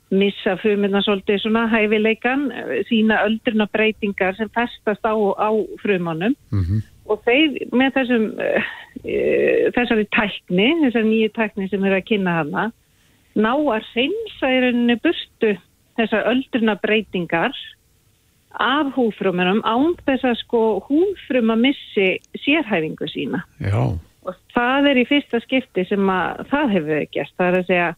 missa frumurna svolítið svona hæfileikan sína öldruna breytingar sem festast á, á frumunum. Og þeir með þessum uh, þessari tækni, þessari nýju tækni sem er að kynna hana ná að reynsa í rauninni burtu þessar öldruna breytingar af húfrumunum án þess að sko húfrum að missi sérhæfingu sína. Já, og það er í fyrsta skipti sem að það hefur gert, það er að segja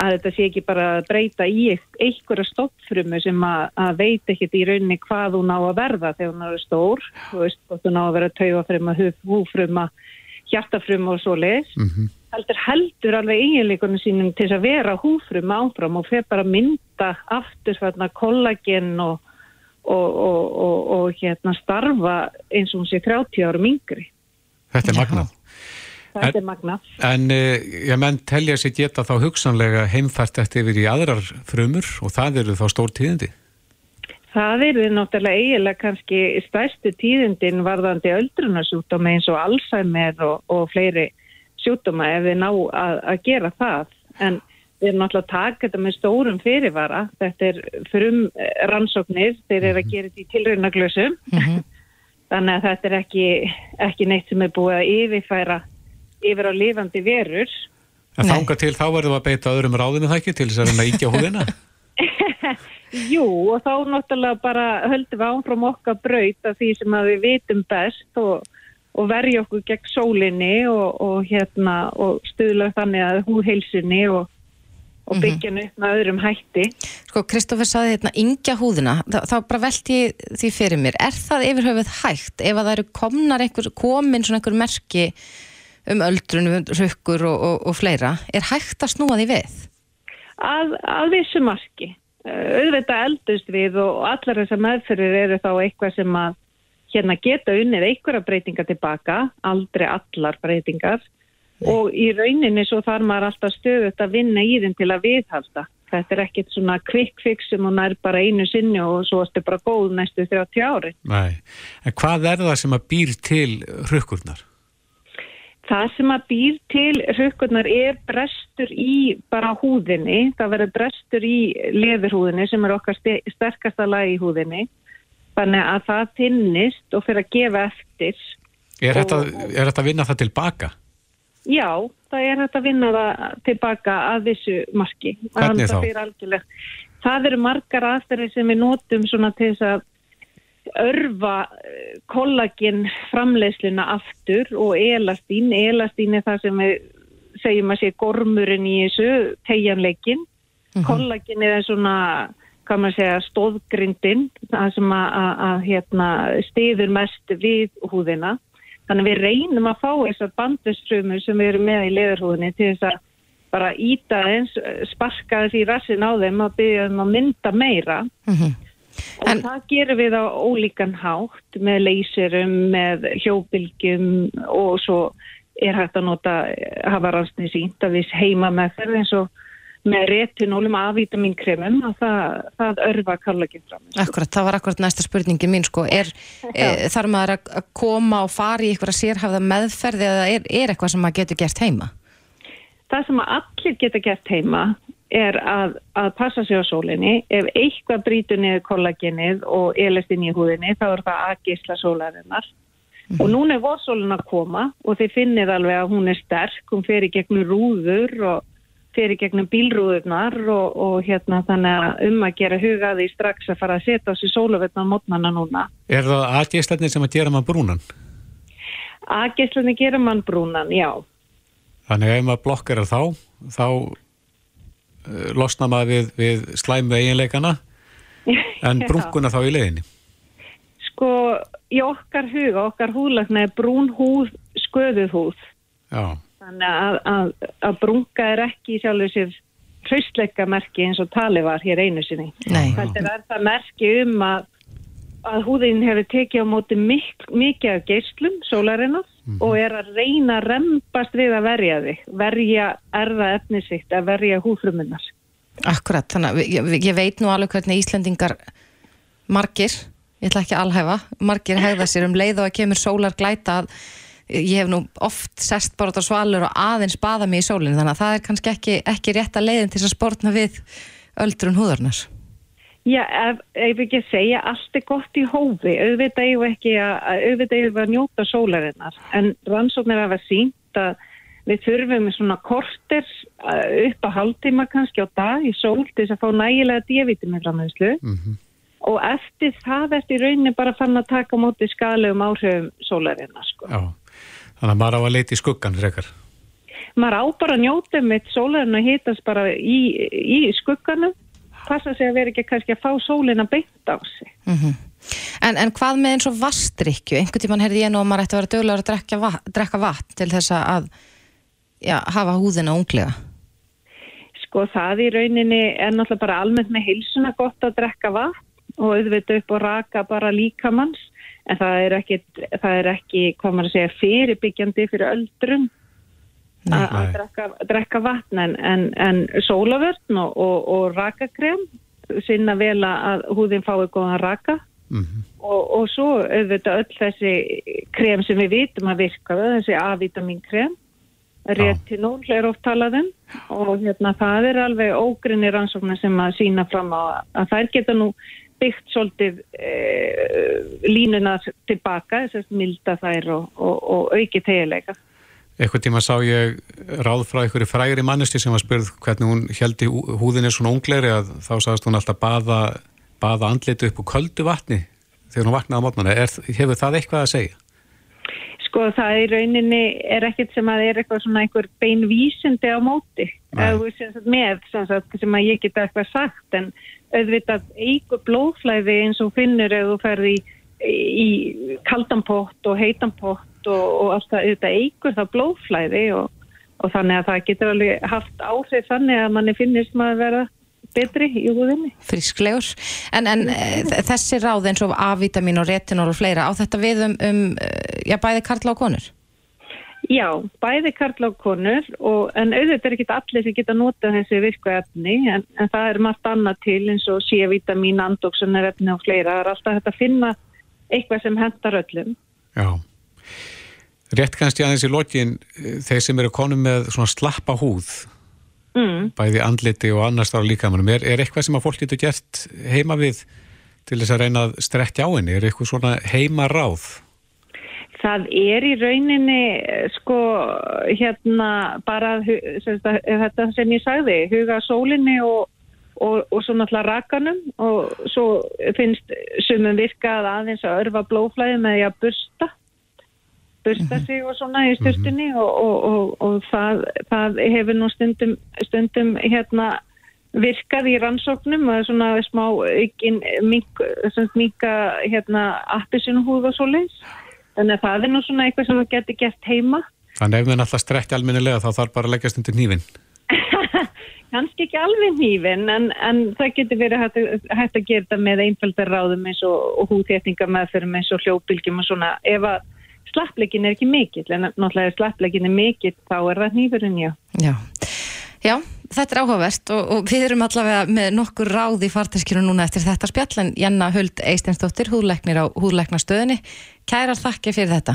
að þetta sé ekki bara að breyta í einhverja stoppfrumu sem að, að veit ekkert í rauninni hvað hún á að verða þegar hún er stór, þú veist, hún á að vera taugafruma, húfruma, hjartafruma og svo leis. Heldur heldur alveg eiginleikunum sínum til þess að vera húfruma áfram og fer bara að mynda aftur þarna kollagen og, og, og, og, og hérna starfa eins og hún sé 30 árum yngri. þetta er magnað. Þetta En- er magnað. En ég menn telja sér geta þá hugsanlega heimfært eftir yfir í aðrar frumur og það eru þá stór tíðindi. Það eru náttúrulega eiginlega kannski stærstu tíðindin varðandi öldrunarsjúkdóma eins og Alzheimer og, og fleiri sjúkdóma ef við ná að, að gera það. En við erum náttúrulega að taka þetta með stórum fyrirvara. Þetta er frum rannsóknir, þeir eru að gera þetta í tilraunaglösum. Þannig að þetta er ekki, ekki neitt sem er búið að yfirfæra yfir á lifandi verur. En þanga til þá verðum við að beita öðrum ráðinu það ekki til þess að reyna íkja húðina. Jú, og þá náttúrulega bara höldum við áfram okkar braut af því sem að við vitum best og, og verja okkur gegn sólinni og, og, hérna, og stuðla þannig að húðheilsinni og, og byggja henni upp með öðrum hætti. Sko, Kristoffer saði hérna yngja húðina, þá, þá bara velti því fyrir mér, er það yfirhöfuð hægt ef að það eru komnar einhver, komin svona einhver merki um öldrun, um rukkur og, fleira, er hægt að snúa því við? Að, að vissu marki. Auðvitað eldust við og allar þessar meðferðir eru þá eitthvað sem að hérna geta unnið einhverja breytingar tilbaka, aldrei allar breytingar og í rauninni svo þarf maður alltaf stöðut að vinna í þeim til að viðhalda. Þetta er ekkit svona quick fix sem hún er bara einu sinni og svo ertu bara góð næstu 30 ári. Nei. En hvað er það sem að býr til rukkurnar? Það sem að býr til rukkurnar er brestur í bara húðinni. Það verður brestur í leðurhúðinni sem er okkar ste- sterkasta lagi í húðinni. Þannig að það finnist og fyrir að gefa eftir. Er þetta, er þetta að vinna það tilbaka? Já, það er hægt að vinna það tilbaka að þessu marki. Hvernig þá? Það eru margar aðferðir sem við notum svona til þess að örfa eh, kollagen framleiðsluna aftur og elastín. Elastín er það sem við segjum að sé gormurinn í þessu tegjanleikin. Kollagen er svona, hvað maður segja, stóðgrindin, það sem að, að, að hérna, stiður mest við húðina. Þannig við reynum að fá þessar bandvisfrumur sem erum með í leðurhúðinni til þess að bara íta eins, sparka þessi rassin á þeim að byggja um að mynda meira. Mhm. Og En- það gerum við á ólíkan hátt með leysirum, með hjóbylgjum og svo er hægt að nota hafa rannsni sínt að við heima með þeir eins og með retinólum A-vitaminkremum að það, það örfa kallaginn fram. Akkurat, það var akkurat næsta spurningin mín sko, er, e, þarf maður að að koma og fara í eitthvað sérhafða meðferði eða er, er eitthvað sem maður getur gert heima? Það sem að allir geta gert heima er að, að passa sig á sólinni. Ef eitthvað brýtur niður kollagenið og elestin í húðinni þá er það að geisla sólarinnar. Og núna er vorsólinn að koma og þið finnir alveg að hún er sterk, hún fer í gegnum rúður og í gegnum bílrúðurnar og, og hérna þannig að um að gera hugaði strax að fara að setja á sig sólavetna á mótnana núna. Er það aðgeislarnir sem að gera maður brúnan? Að geislinni gera mann brúnan, já. Þannig að ef maður blokkar þá, þá uh, losna maður við, við slæmu eiginleikana en Já. brunkuna þá í leiðinni. Sko, í okkar huga, okkar húðlagna er brún húð, sköðuð húð. Já, Þannig að, að, að brunga er ekki í sjálfur sér hraustleika merki eins og tali var hér einu sinni. Þetta er það merki um að, að húðin hefur tekið á móti mik mikið af geislum, sólarinnar, og er að reyna að rempast við að verja þig, verja erða efnisitt, að verja húðfrumunnar. Akkurat, þannig að ég, ég veit nú alveg hvernig Íslendingar margir, ég ætla ekki að alhæfa, margir hegða sér um leið og að kemur sólar glæta að ég hef nú oft sest bara út á svalur og aðeins baða mig í sólinn þannig að það er kannski ekki, ekki rétt að leiðin til þess að sportna við öldrun húðarnar. Já, ef, ef ekki að segja allt er gott í hófi, auðvitað eigum við ekki að, að- auðvitað eigum við að njóta sólarinnar, en rannsóknir hafa sínt að við þurfum svona korter uh, upp að hálftíma kannski á dag í sól til þess að fá nægilega D-vitamin framhengslu og eftir það eftir rauninni bara fann að taka á móti skalegum áhrifum sólarinnar sko. já. Þannig að maður á að leita í skuggan frekar. Maður á bara að njóta mitt sólarinn að hitast bara í, í skugganum, passa sig að vera ekki kannski að fá sólina beint á sig. En, en hvað með eins og vastrykju? Einhvern tímann heyrði ég nú að maður ætti að vera dögulegur að drekka vatn, drekka vatn til þess að já, hafa húðina unglega. Sko það í rauninni er náttúrulega bara almennt með heilsuna gott að drekka vatn og auðvitað upp og raka bara líkamanns en það er ekki, það er ekki hvað maður að segja, fyrirbyggjandi fyrir öldrun að drekka, drekka vatn. En, en, en sólavörn og, og, og rakakrem sinna vel að húðin fái góðan raka. Mhm. og, og svo auðvitað öll þessi krem sem við vitum að virka þessi A-vitaminkrem retinól er oft talað um. Og hérna það er alveg ógrinni rannsóknar sem að sína fram á að þær geta nú byggt svolítið e, línunar tilbaka, þess að milda þær og, og, og auki tegileika. Eitthvað tíma sá ég ráð frá einhverju frægri manneski sem var spurð hvernig hún heldi húðinni svona unglegri að þá sagðist hún alltaf baða, baða andliti upp úr köldu vatni þegar hún vaknaði á mótnana. Hefur það eitthvað að segja? Sko það í rauninni er ekkert sem að er eitthvað svona einhver bein vísindi á móti eða sem sagt með sem, sagt, sem að ég geta eitthvað sagt en auðvitað eigur blóðflæði eins og finnur ef þú ferði í, í kaldanpott og heitanpott og, og allt það auðvitað eigur það blóðflæði og, og þannig að það getur alveg haft áhrif þannig að manni finnist maður vera betri í húðinni. Frísklegur. En, en mm. þessi ráð eins og A-vitamin og retinól og fleira, á þetta við um, um eh, já, bæði karla og konur? Já, bæði karla og konur og, en auðvitað er ekki allir sem geta notað þessi virku efni en, en það er margt annað til eins og C-vitamin, andoksunar efni og fleira. Það er alltaf hægt að finna eitthvað sem hendar öllum. Já. Rétt kannski aðeins í lokin þeir sem eru konum með svona slappa húð Mm. bæði andliti og annars þar á líkamannum er, er eitthvað sem að fólk getur gert heima við til þess að reyna að strekkja á henni er eitthvað svona heima ráð Það er í rauninni sko hérna bara þetta sem ég sagði, huga sólinni og, og, og svo náttúrulega rakanum og svo finnst sumum virkað aðeins að örfa blóflæði með að bursta bursta sig og svona í styrtunni og, og, og, og það, það hefur nú stundum, stundum hérna virkað í rannsóknum og svona smá mink, minka hérna appisinu húð og svo leins Þannig að það er nú svona eitthvað sem það getur gert heima. Þannig ef við náttúrulega strekkja almennilega þá þarf bara að leggjast undir nývin. Kannski ekki alveg nýfin en, en það getur verið hægt, hægt að gera það með einföldar ráðum eins og, og húþétninga meðferðum eins og hljópbylgjum og svona ef að slappleikin er ekki mikill en náttúrulega ef slappleikin er mikill þá er það nýfurinn já. Já. Já, þetta er áhugavert og, og við erum allavega með nokkur ráð í farteskinu núna eftir þetta spjall en Janna Huld Eistensdóttir, húðleiknir á húðleiknastöðinni. Kærar þakki fyrir þetta.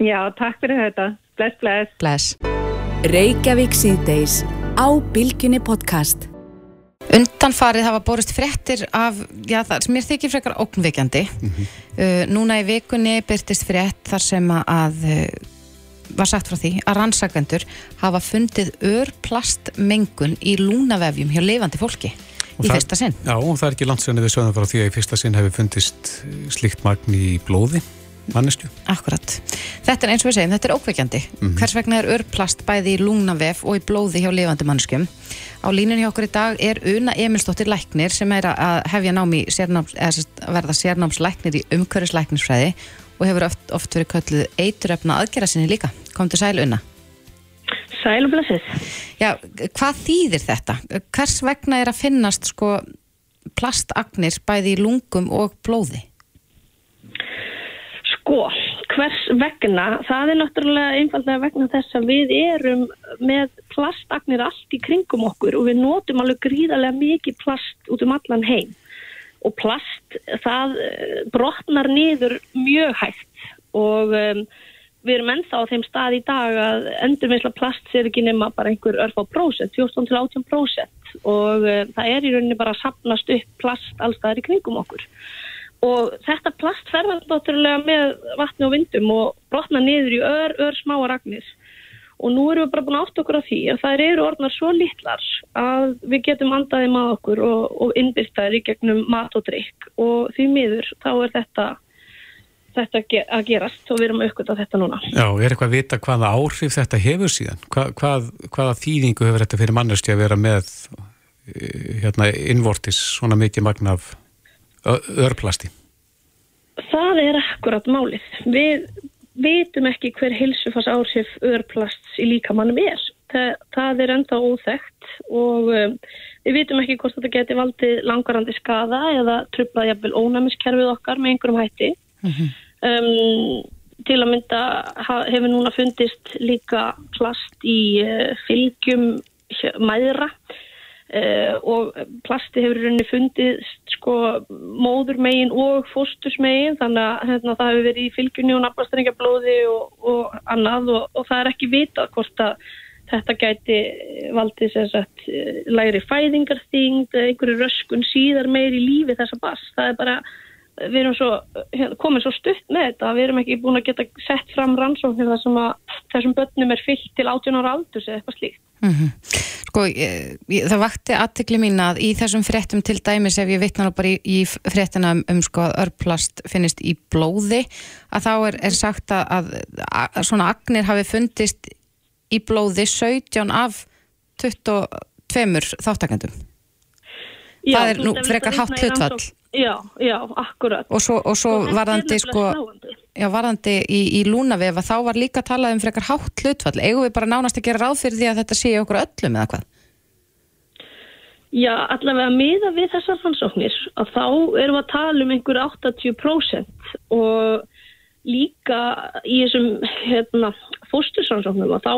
Já, takk fyrir þetta. Bless, bless. Bless. Reykjavík síðdeis á Bilginni podcast. Undanfarið hafa borist fréttir af, já það sem mér þykir frekar ógnveikjandi. uh, núna í vikunni byrtist frétt þar sem að uh, var sagt frá því að rannsakendur hafa fundið örplastmengun í lúnavefjum hjá lifandi fólki Og í það- fyrsta sinn. Já, og það er ekki landsveginni við sögðum frá því að í fyrsta sinn hefur fundist eh, slíkt magn í blóði, mannesku. Akkurat. Þetta er eins og við segjum, þetta er ókveikjandi. Hvers vegna er örplast bæði í lungnavef og í blóði hjá lifandi mannskum? Á línunni hjá okkur í dag er Una Emilsdóttir Læknir sem er að hefja nám í sérnáms, eða sem sagt, verða sérnámslæknir í umhverfislæknisfræði og hefur oft, oft verið kölluð eituröfna aðgera sinni líka. Kom til sæl Una. Sælblessið. Já, hvað þýðir þetta? Hvers vegna er að finnast sko plastagnir bæði í lungum og blóði? Sko, hvers vegna? Það er náttúrulega einfallega vegna þess að við erum með plastagnir allt í kringum okkur og við notum alveg gríðarlega mikið plast út um allan heim. Og plast, það eh, brotnar niður mjög hægt og um, við erum ennþá á þeim stað í dag að endurmeisla plast sér ekki nema bara einhver örf á prósent, 14 til 18 prósent og uh, það er í rauninni bara að sapnast upp plast allstaðar í kringum okkur. Og þetta plast ferðast náttúrulega með vatni og vindum og brotna niður í ör, ör smáar agnir. Og nú erum við bara búin átt okkur á því að þær eru orðnar svo litlar að við getum andaði með okkur og, og innbyrtaðir í gegnum mat og drikk. Og því miður þá er þetta, þetta að gerast og við erum aukvitað þetta núna. Já, er eitthvað að vita hvaða áhrif þetta hefur síðan? Hva, hvað, hvaða þýðingu hefur þetta fyrir manneskja að vera með eh, hérna, innvortis svona mikið magn af ö- örplasti? Það er akkurat málið. Við vitum ekki hver heilsufars áhrif örplasts í líkamannum er. Það, það er enda óþekkt og um, við vitum ekki hvort þetta geti valdið langarandi skada eða trublað jafnvel ónæmiskerfið okkar með einhverjum hætti. um, til að mynda hefur núna fundist líka plast í uh, fylgjum mæðra uh, og plasti hefur rauninni fundið sko móðurmegin og fóstusmegin þannig að hérna, það hefur verið í fylgjunni og nafnastrengablóði og, og annað og, og það er ekki vitað hvort að þetta gæti valdið sem sagt eh, lægri fæðingarþyngd einhverju röskun síðar meir í lífi þessa bass. Það er bara við erum svo, komin svo stutt með þetta við erum ekki búin að geta sett fram rannsóknir þar sem að þessum börnum er fyllt til 18 ára aldurs eða eitthvað slíkt. Sko, ég, það vakti aðtekli mín að í þessum fréttum til dæmis ef ég vitna nú bara í, í fréttina um, um sko að örplast finnist í blóði að þá er, er sagt að, að, að svona agnir hafi fundist í blóði 17 af 22 þáttakendum. Já, Það er nú frekar hátt rannsókn- Já, já, akkurat. og svo, og svo Og varðandi sko já, varðandi í, í lúnavefa þá var líka talað um frekar hátt hlutfall eigum við bara nánast að gera ráð fyrir því að þetta sé okkur öllum eða hvað? Já, allavega miða við þessar rannsóknir að þá erum við að tala um einhver 80% og líka í þessum hérna, fóstursrannsóknum að þá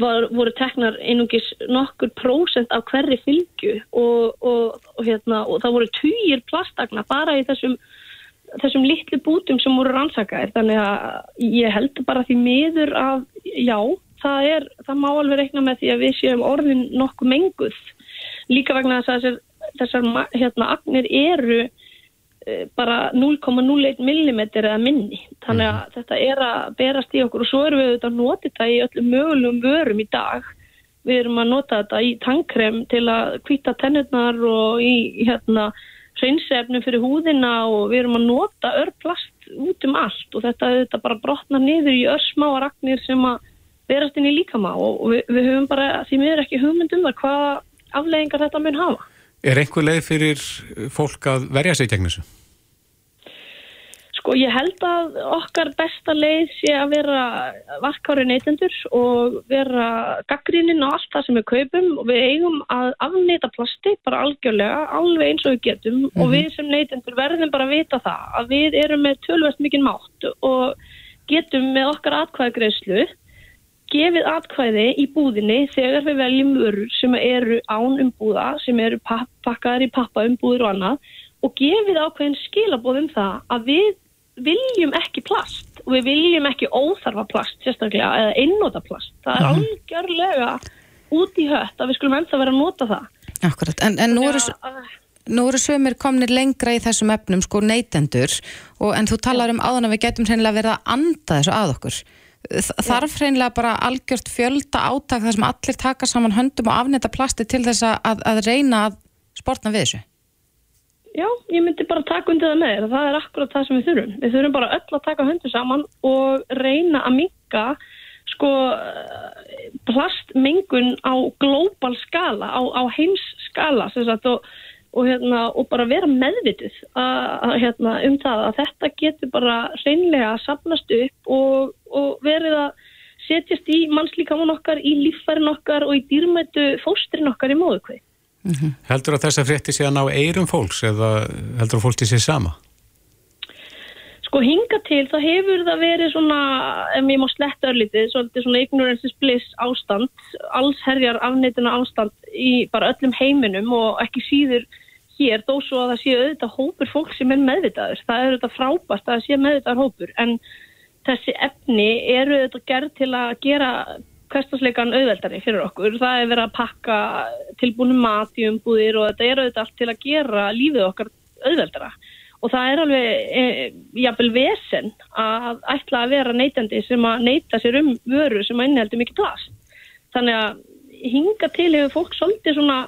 var, voru teknar einungis nokkur prósent af hverri fylgju og, og, og, hérna, og það voru týjir plastagna bara í þessum, þessum litlu bútum sem voru rannsakaðir. Þannig að ég held bara því miður að já, það, er, það má alveg reikna með því að við séum orðin nokkuð menguð. Líka vegna þess að þessar, þessar hérna, agnir eru bara 0,01 mm eða minni. Þannig að þetta er að berast í okkur og svo erum við auðvitað að nota þetta í öllum mögulegum vörum í dag. Við erum að nota þetta í tannkrem til að hvita tennurnar og í hérna hreinsefnum fyrir húðina og við erum að nota örplast út um allt og þetta, þetta bara brotnar niður í örsmáar agnir sem að berast inn í líkama og, við, við höfum bara því miður ekki hugmynd um það hvaða afleggingar þetta mun hafa. Er einhver leið fyrir fólk að verja sig gegn þessu? Sko ég held að okkar besta leið sé að vera varkári neytendur og vera gaggrínin á allt það sem við kaupum og við eigum að afnýta plasti bara algjörlega, alveg eins og við getum. Og við sem neytendur verðum bara að vita það að við erum með tölvert mikinn mátt og getum með okkar atkvæðagreyslu gefið atkvæði í búðinni þegar við veljum vörur sem eru án umbúða, sem eru pakkaðar í pappa umbúður og annað og gefið ákveðin skilabóð um það að við viljum ekki plast og við viljum ekki óþarfa plast sérstaklega eða einnóta plast. Það er algjörlega út í hött að við skulum ennþá vera að nota það. Akkurat, en, en nú eru nú eru sömur komnir lengra í þessum efnum sko neytendur og en þú talar um áðan að við getum hreinlega verið að anda þessu að okkur. Þarf hreinlega bara algjört fjölda átak þar sem allir taka saman höndum og afnita plasti til þess að, að reyna að sportna við þessu Já, ég myndi bara taka undir það með þér. Það er akkurat það sem við þurfum. Við þurfum bara öll að taka höndu saman og reyna að minka sko eh, plastmengun á global skala, á, á heims skala sagt, og, og, hérna, og bara vera meðvituð að, hérna, um það að þetta getur bara reynlega að safnast upp og, og verið að setjast í mannslíkaman okkar, í líffærin okkar og í dýrmætu fóstrin okkar í móðukvið. Heldur að þessa frétti sé að ná eirum fólks eða heldur að fólki sé sama? Sko hinga til þá hefur það verið svona, ef ég má sletta örlítið, svona ignorance is bliss ástand, alls herjar afneituna ástand í bara öllum heiminum og ekki síður hér, þó svo að það sé auðvitað hópur fólk sem er meðvitaður. Það er auðvitað frábært að það sé meðvitaður hópur, en þessi efni eru auðvitað gerð til að gera hverstasleikan auðveldari fyrir okkur. Það er verið að pakka tilbúinu mat í umbúðir og þetta er auðvitað allt til að gera lífið okkar auðveldara. Og það er alveg e, jafnvel vesen að ætla að vera neytandi sem að neyta sér um vöru sem að inniheldur mikið plast. Þannig að hinga til hefur fólk svolítið svona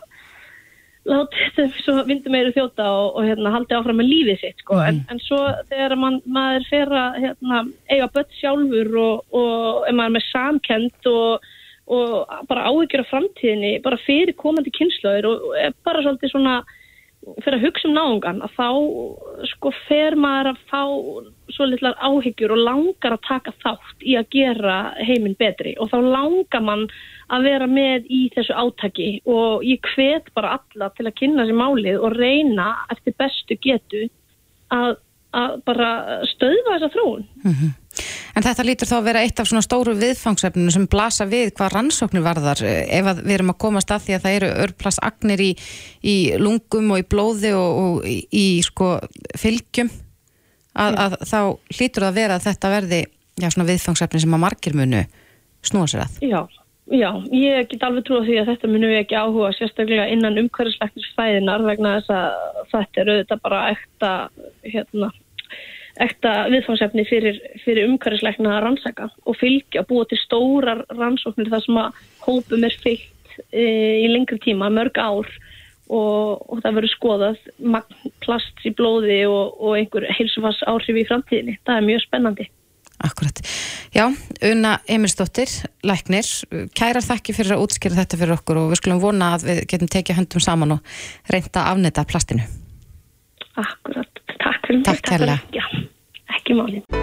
látið þetta svo vindu meiri þjóta og, og hérna, haldið áfram með lífið sitt sko. en, en svo þegar man, maður fer að hérna, eiga börn sjálfur og, og maður er með samkend og, og bara áhyggjur af framtíðinni bara fyrir komandi kynslaður og, er bara svolítið svona fyrir að hugsa um náungan að þá sko fer maður að fá svo litlar áhyggjur og langar að taka þátt í að gera heiminn betri. Og þá langar mann að vera með í þessu átaki. Og ég hvet bara alla til að kynna sér málið og reyna eftir bestu getu að, að bara stöðva þessa þróun. En þetta lítur þá að vera eitt af svona stóru viðfangsefninu sem blasa við hvað rannsóknir varðar eh, ef við erum að komast að því að það eru örplasagnir í, í lungum og í blóði og, og í, í sko fylgjum að, að þá lítur það að vera að þetta verði já, svona viðfangsefni sem að margir munu snúa sér að. Já, já, ég get alveg trúið því að þetta munum við ekki áhuga sérstaklega innan umhverfisleiknisfæðinar vegna þess að þetta eru þetta bara ekta, hérna, ekta viðfangsefni fyrir, fyrir umhverfisleikna að rannsaka og fylgja, búa til stórar rannsóknir þar sem að hópum er fylgt e, í lengri tíma, mörg ár og, og það verður skoðað plast í blóði og, og einhver heilsufars áhrif í framtíðinni. Það er mjög spennandi. Akkurat. Já, Una Emilsdóttir, læknir, kærar þakki fyrir að útskýra þetta fyrir okkur og við skulum vona að við getum tekið höndum saman og reynda að afnita plastinu. Akkurat, takk fyrir Takk kærlega. Já, ekki málið.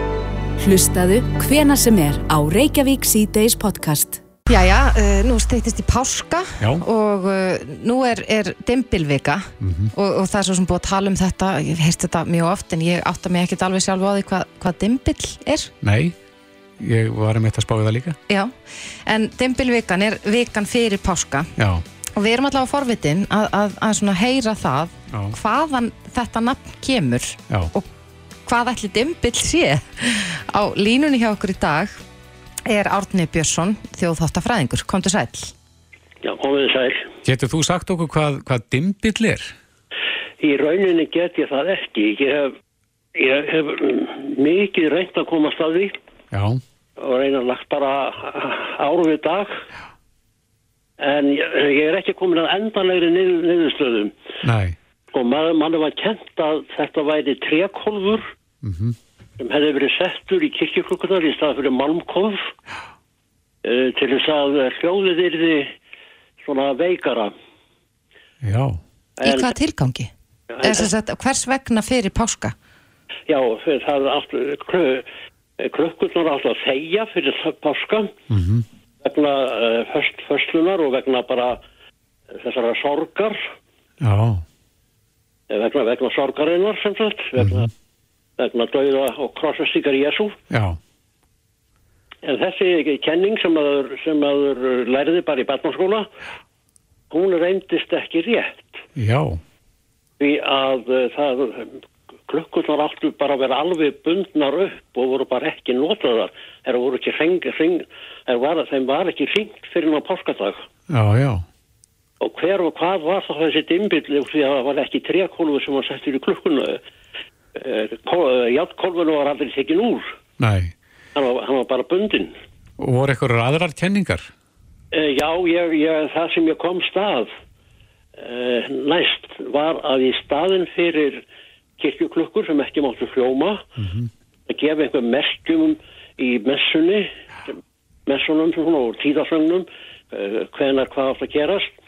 Hlustaðu hvena sem er á Reykjavík C-Days podcast. Jæja, uh, nú steytist í páska Já. og uh, nú er, er dimbilvika og, og það er svo sem búið að tala um þetta, ég heyrst þetta mjög oft en ég átta mig ekkert alveg sjálf á því hvað, hvað dimbil er. Nei, ég var um eitt að spáði það líka. Já, en dimbilvikan er vikan fyrir páska Já, og við erum allavega forvitin að, að, að svona heyra það Já. hvaðan þetta nafn kemur já, og hvað ætli dimbil sé á línunni hjá okkur í dag er Árni Björnsson, þjóðháttafræðingur, komdu sæl. Já, komið sæl. Getur þú sagt okkur hvað, hvað dimbill er? Í rauninni get ég það ekki. Ég hef, ég hef mikið reynt að komast að því Já, og reyna lagt bara árum við dag. En ég, ég er ekki komin að endanlegri niður, niðurstöðum. nei, Og maður, mann var kent að þetta væri trekólfur mhm, sem hefði verið settur í kirkjuklukkunar í stað fyrir malmkolf uh, til þess að hljóðið yrði svona veikara. Í já, En- hvaða tilgangi? En- sagt, hvers vegna fyrir páska? já, það er allt, kru, krukkurnar átt að þegja fyrir páska Mhm. Vegna föst, föstlunar og vegna bara þessara sorgar, Já, eh, vegna, vegna sorgarinnar sem sagt, vegna, vegna dauða og krossvestingar Jésu. já, En þessi kenning sem aður, sem aður lærði bara í barnaskóla, hún reyndist ekki rétt. já, Því að það, klukkurnar áttu bara að vera alveg bundnar upp og voru bara ekki notaðar. Það voru ekki hring, hring, var, þeim var ekki hringt fyrir ná páskadag. já, já, Og hver og hvað var þá þessi dimbill því að það var ekki trekólfu sem var settur í klukkuna. Játtkólfinu var aldrei tekin úr. nei. Hann var, hann var bara bundin. Og voru eitthvað aðrar kenningar? Eh, Já, ég, ég, það sem ég kom stað næst var að í staðin fyrir kirkjuklukkur sem ekki máttu hljóma. Að gefa einhver merkjum í messunni messunum svona, og tíðasögnum uh, hvenar hvað átt að gerast.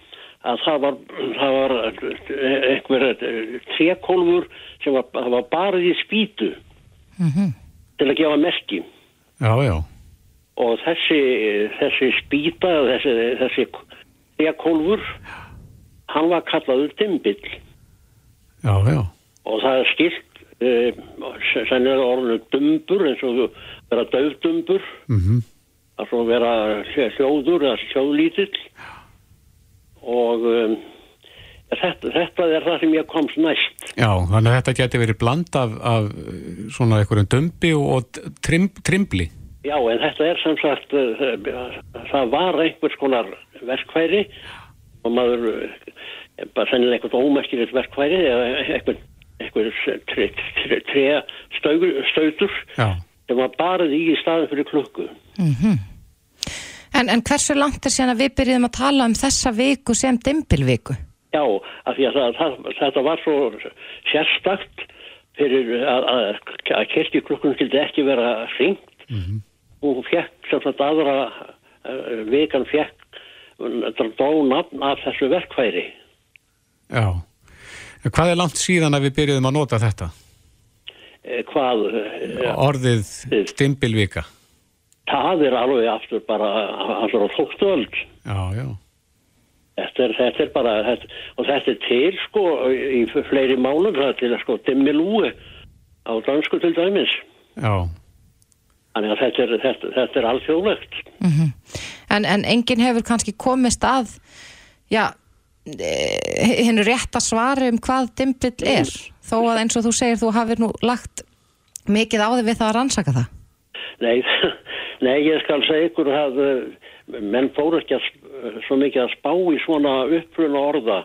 Að það var, það var eh, einhver trekólfur sem var, var barið í spýtu til að gefa merki. Já, já, og þessi, þessi spýta, þessi, þessi trekólfur, hann var kallaður dimbill. Já, já, og það er skilt, uh, sen er orðinu dumbur eins og vera döfdumbur, mhm, að svo vera hljóður eða hljóðlítill og um, þetta, þetta er það sem ég komst næst. já, þannig að þetta geti verið bland af, af svona einhverjum dömbi og trim, trimbli. Já, en þetta er sem sagt, uh, það var einhvers konar verkfæri og maður, bara sennilega einhvern ómerkilegt verkfæri eða einhvern, einhver tre, tre, tre staugur, stautur sem var barið í í staðin fyrir klukku. En, en hversu langt er síðan að við byrjuðum að tala um þessa viku sem dimbilviku? Já, af því að það, það, þetta var svo sérstakt fyrir að, að, að kirkjuklukkun skildi ekki vera hringt. Hún fekk sem sagt aðra uh, vikan fekk dó nafn af þessu verkfæri. já. En hvað er langt síðan að við byrjuðum að nota þetta? Eh, Hvað, eh, Orðið stimbilvika. það er alveg aftur bara aftur á þóttuöld. Já, já, Þetta er, þetta er bara, þetta, og þetta er til sko í fleiri málum, það er til að sko dimmilúi á dansku til dæmis. já, Þannig að þetta er, þetta, þetta er alþjóðlegt. En, en enginn hefur kannski komist að, já, hennu rétt að svara um hvað dimbill er, þó að eins og þú segir þú hafið nú lagt mikið á þig við það að rannsaka það. Nei, nei, ég skal segja ykkur að uh, menn fóru ekki að, sp- svo mikið að spá í svona uppruna orða.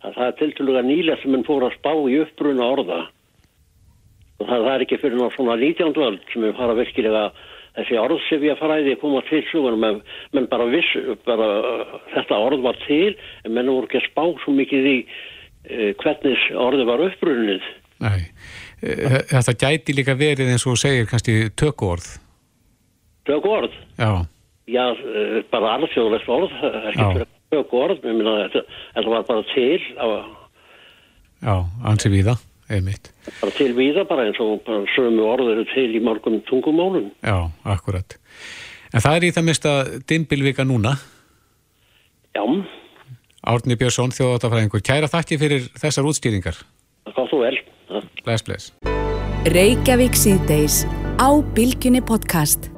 Að það er tiltölulega nýlega sem menn fóru að spá í uppruna orða. Og það, það er ekki fyrir ná svona 19. öld sem við fara virkilega þessi orðsifja fræði koma til sugur menn, menn bara viss bara, uh, þetta orð var til en menn voru ekki að spá svo mikið í uh, hvernig orði var upprunnið. nei. Eh, Þetta gæti líka verið eins og segir kannski tökuorð. Tök orð. Já, Já, eh, bara alþjóðlegt orð, er ekki fyrir tök orð, ég minna þetta, þetta var bara til, á, já, ansi við það, einmitt. bara til víða bara eins og bara sömu orð eru til í mörgum tungumálum. Já, akkurat. En það er í það mista dimbilvika núna. Já, Árni Björnsson, þjóðátafræðingur. Kæra þakki fyrir þessar útstýringar. það kom þú vel. Bless, bless. Reykjavík síðdeis á Bylgjunni podcast.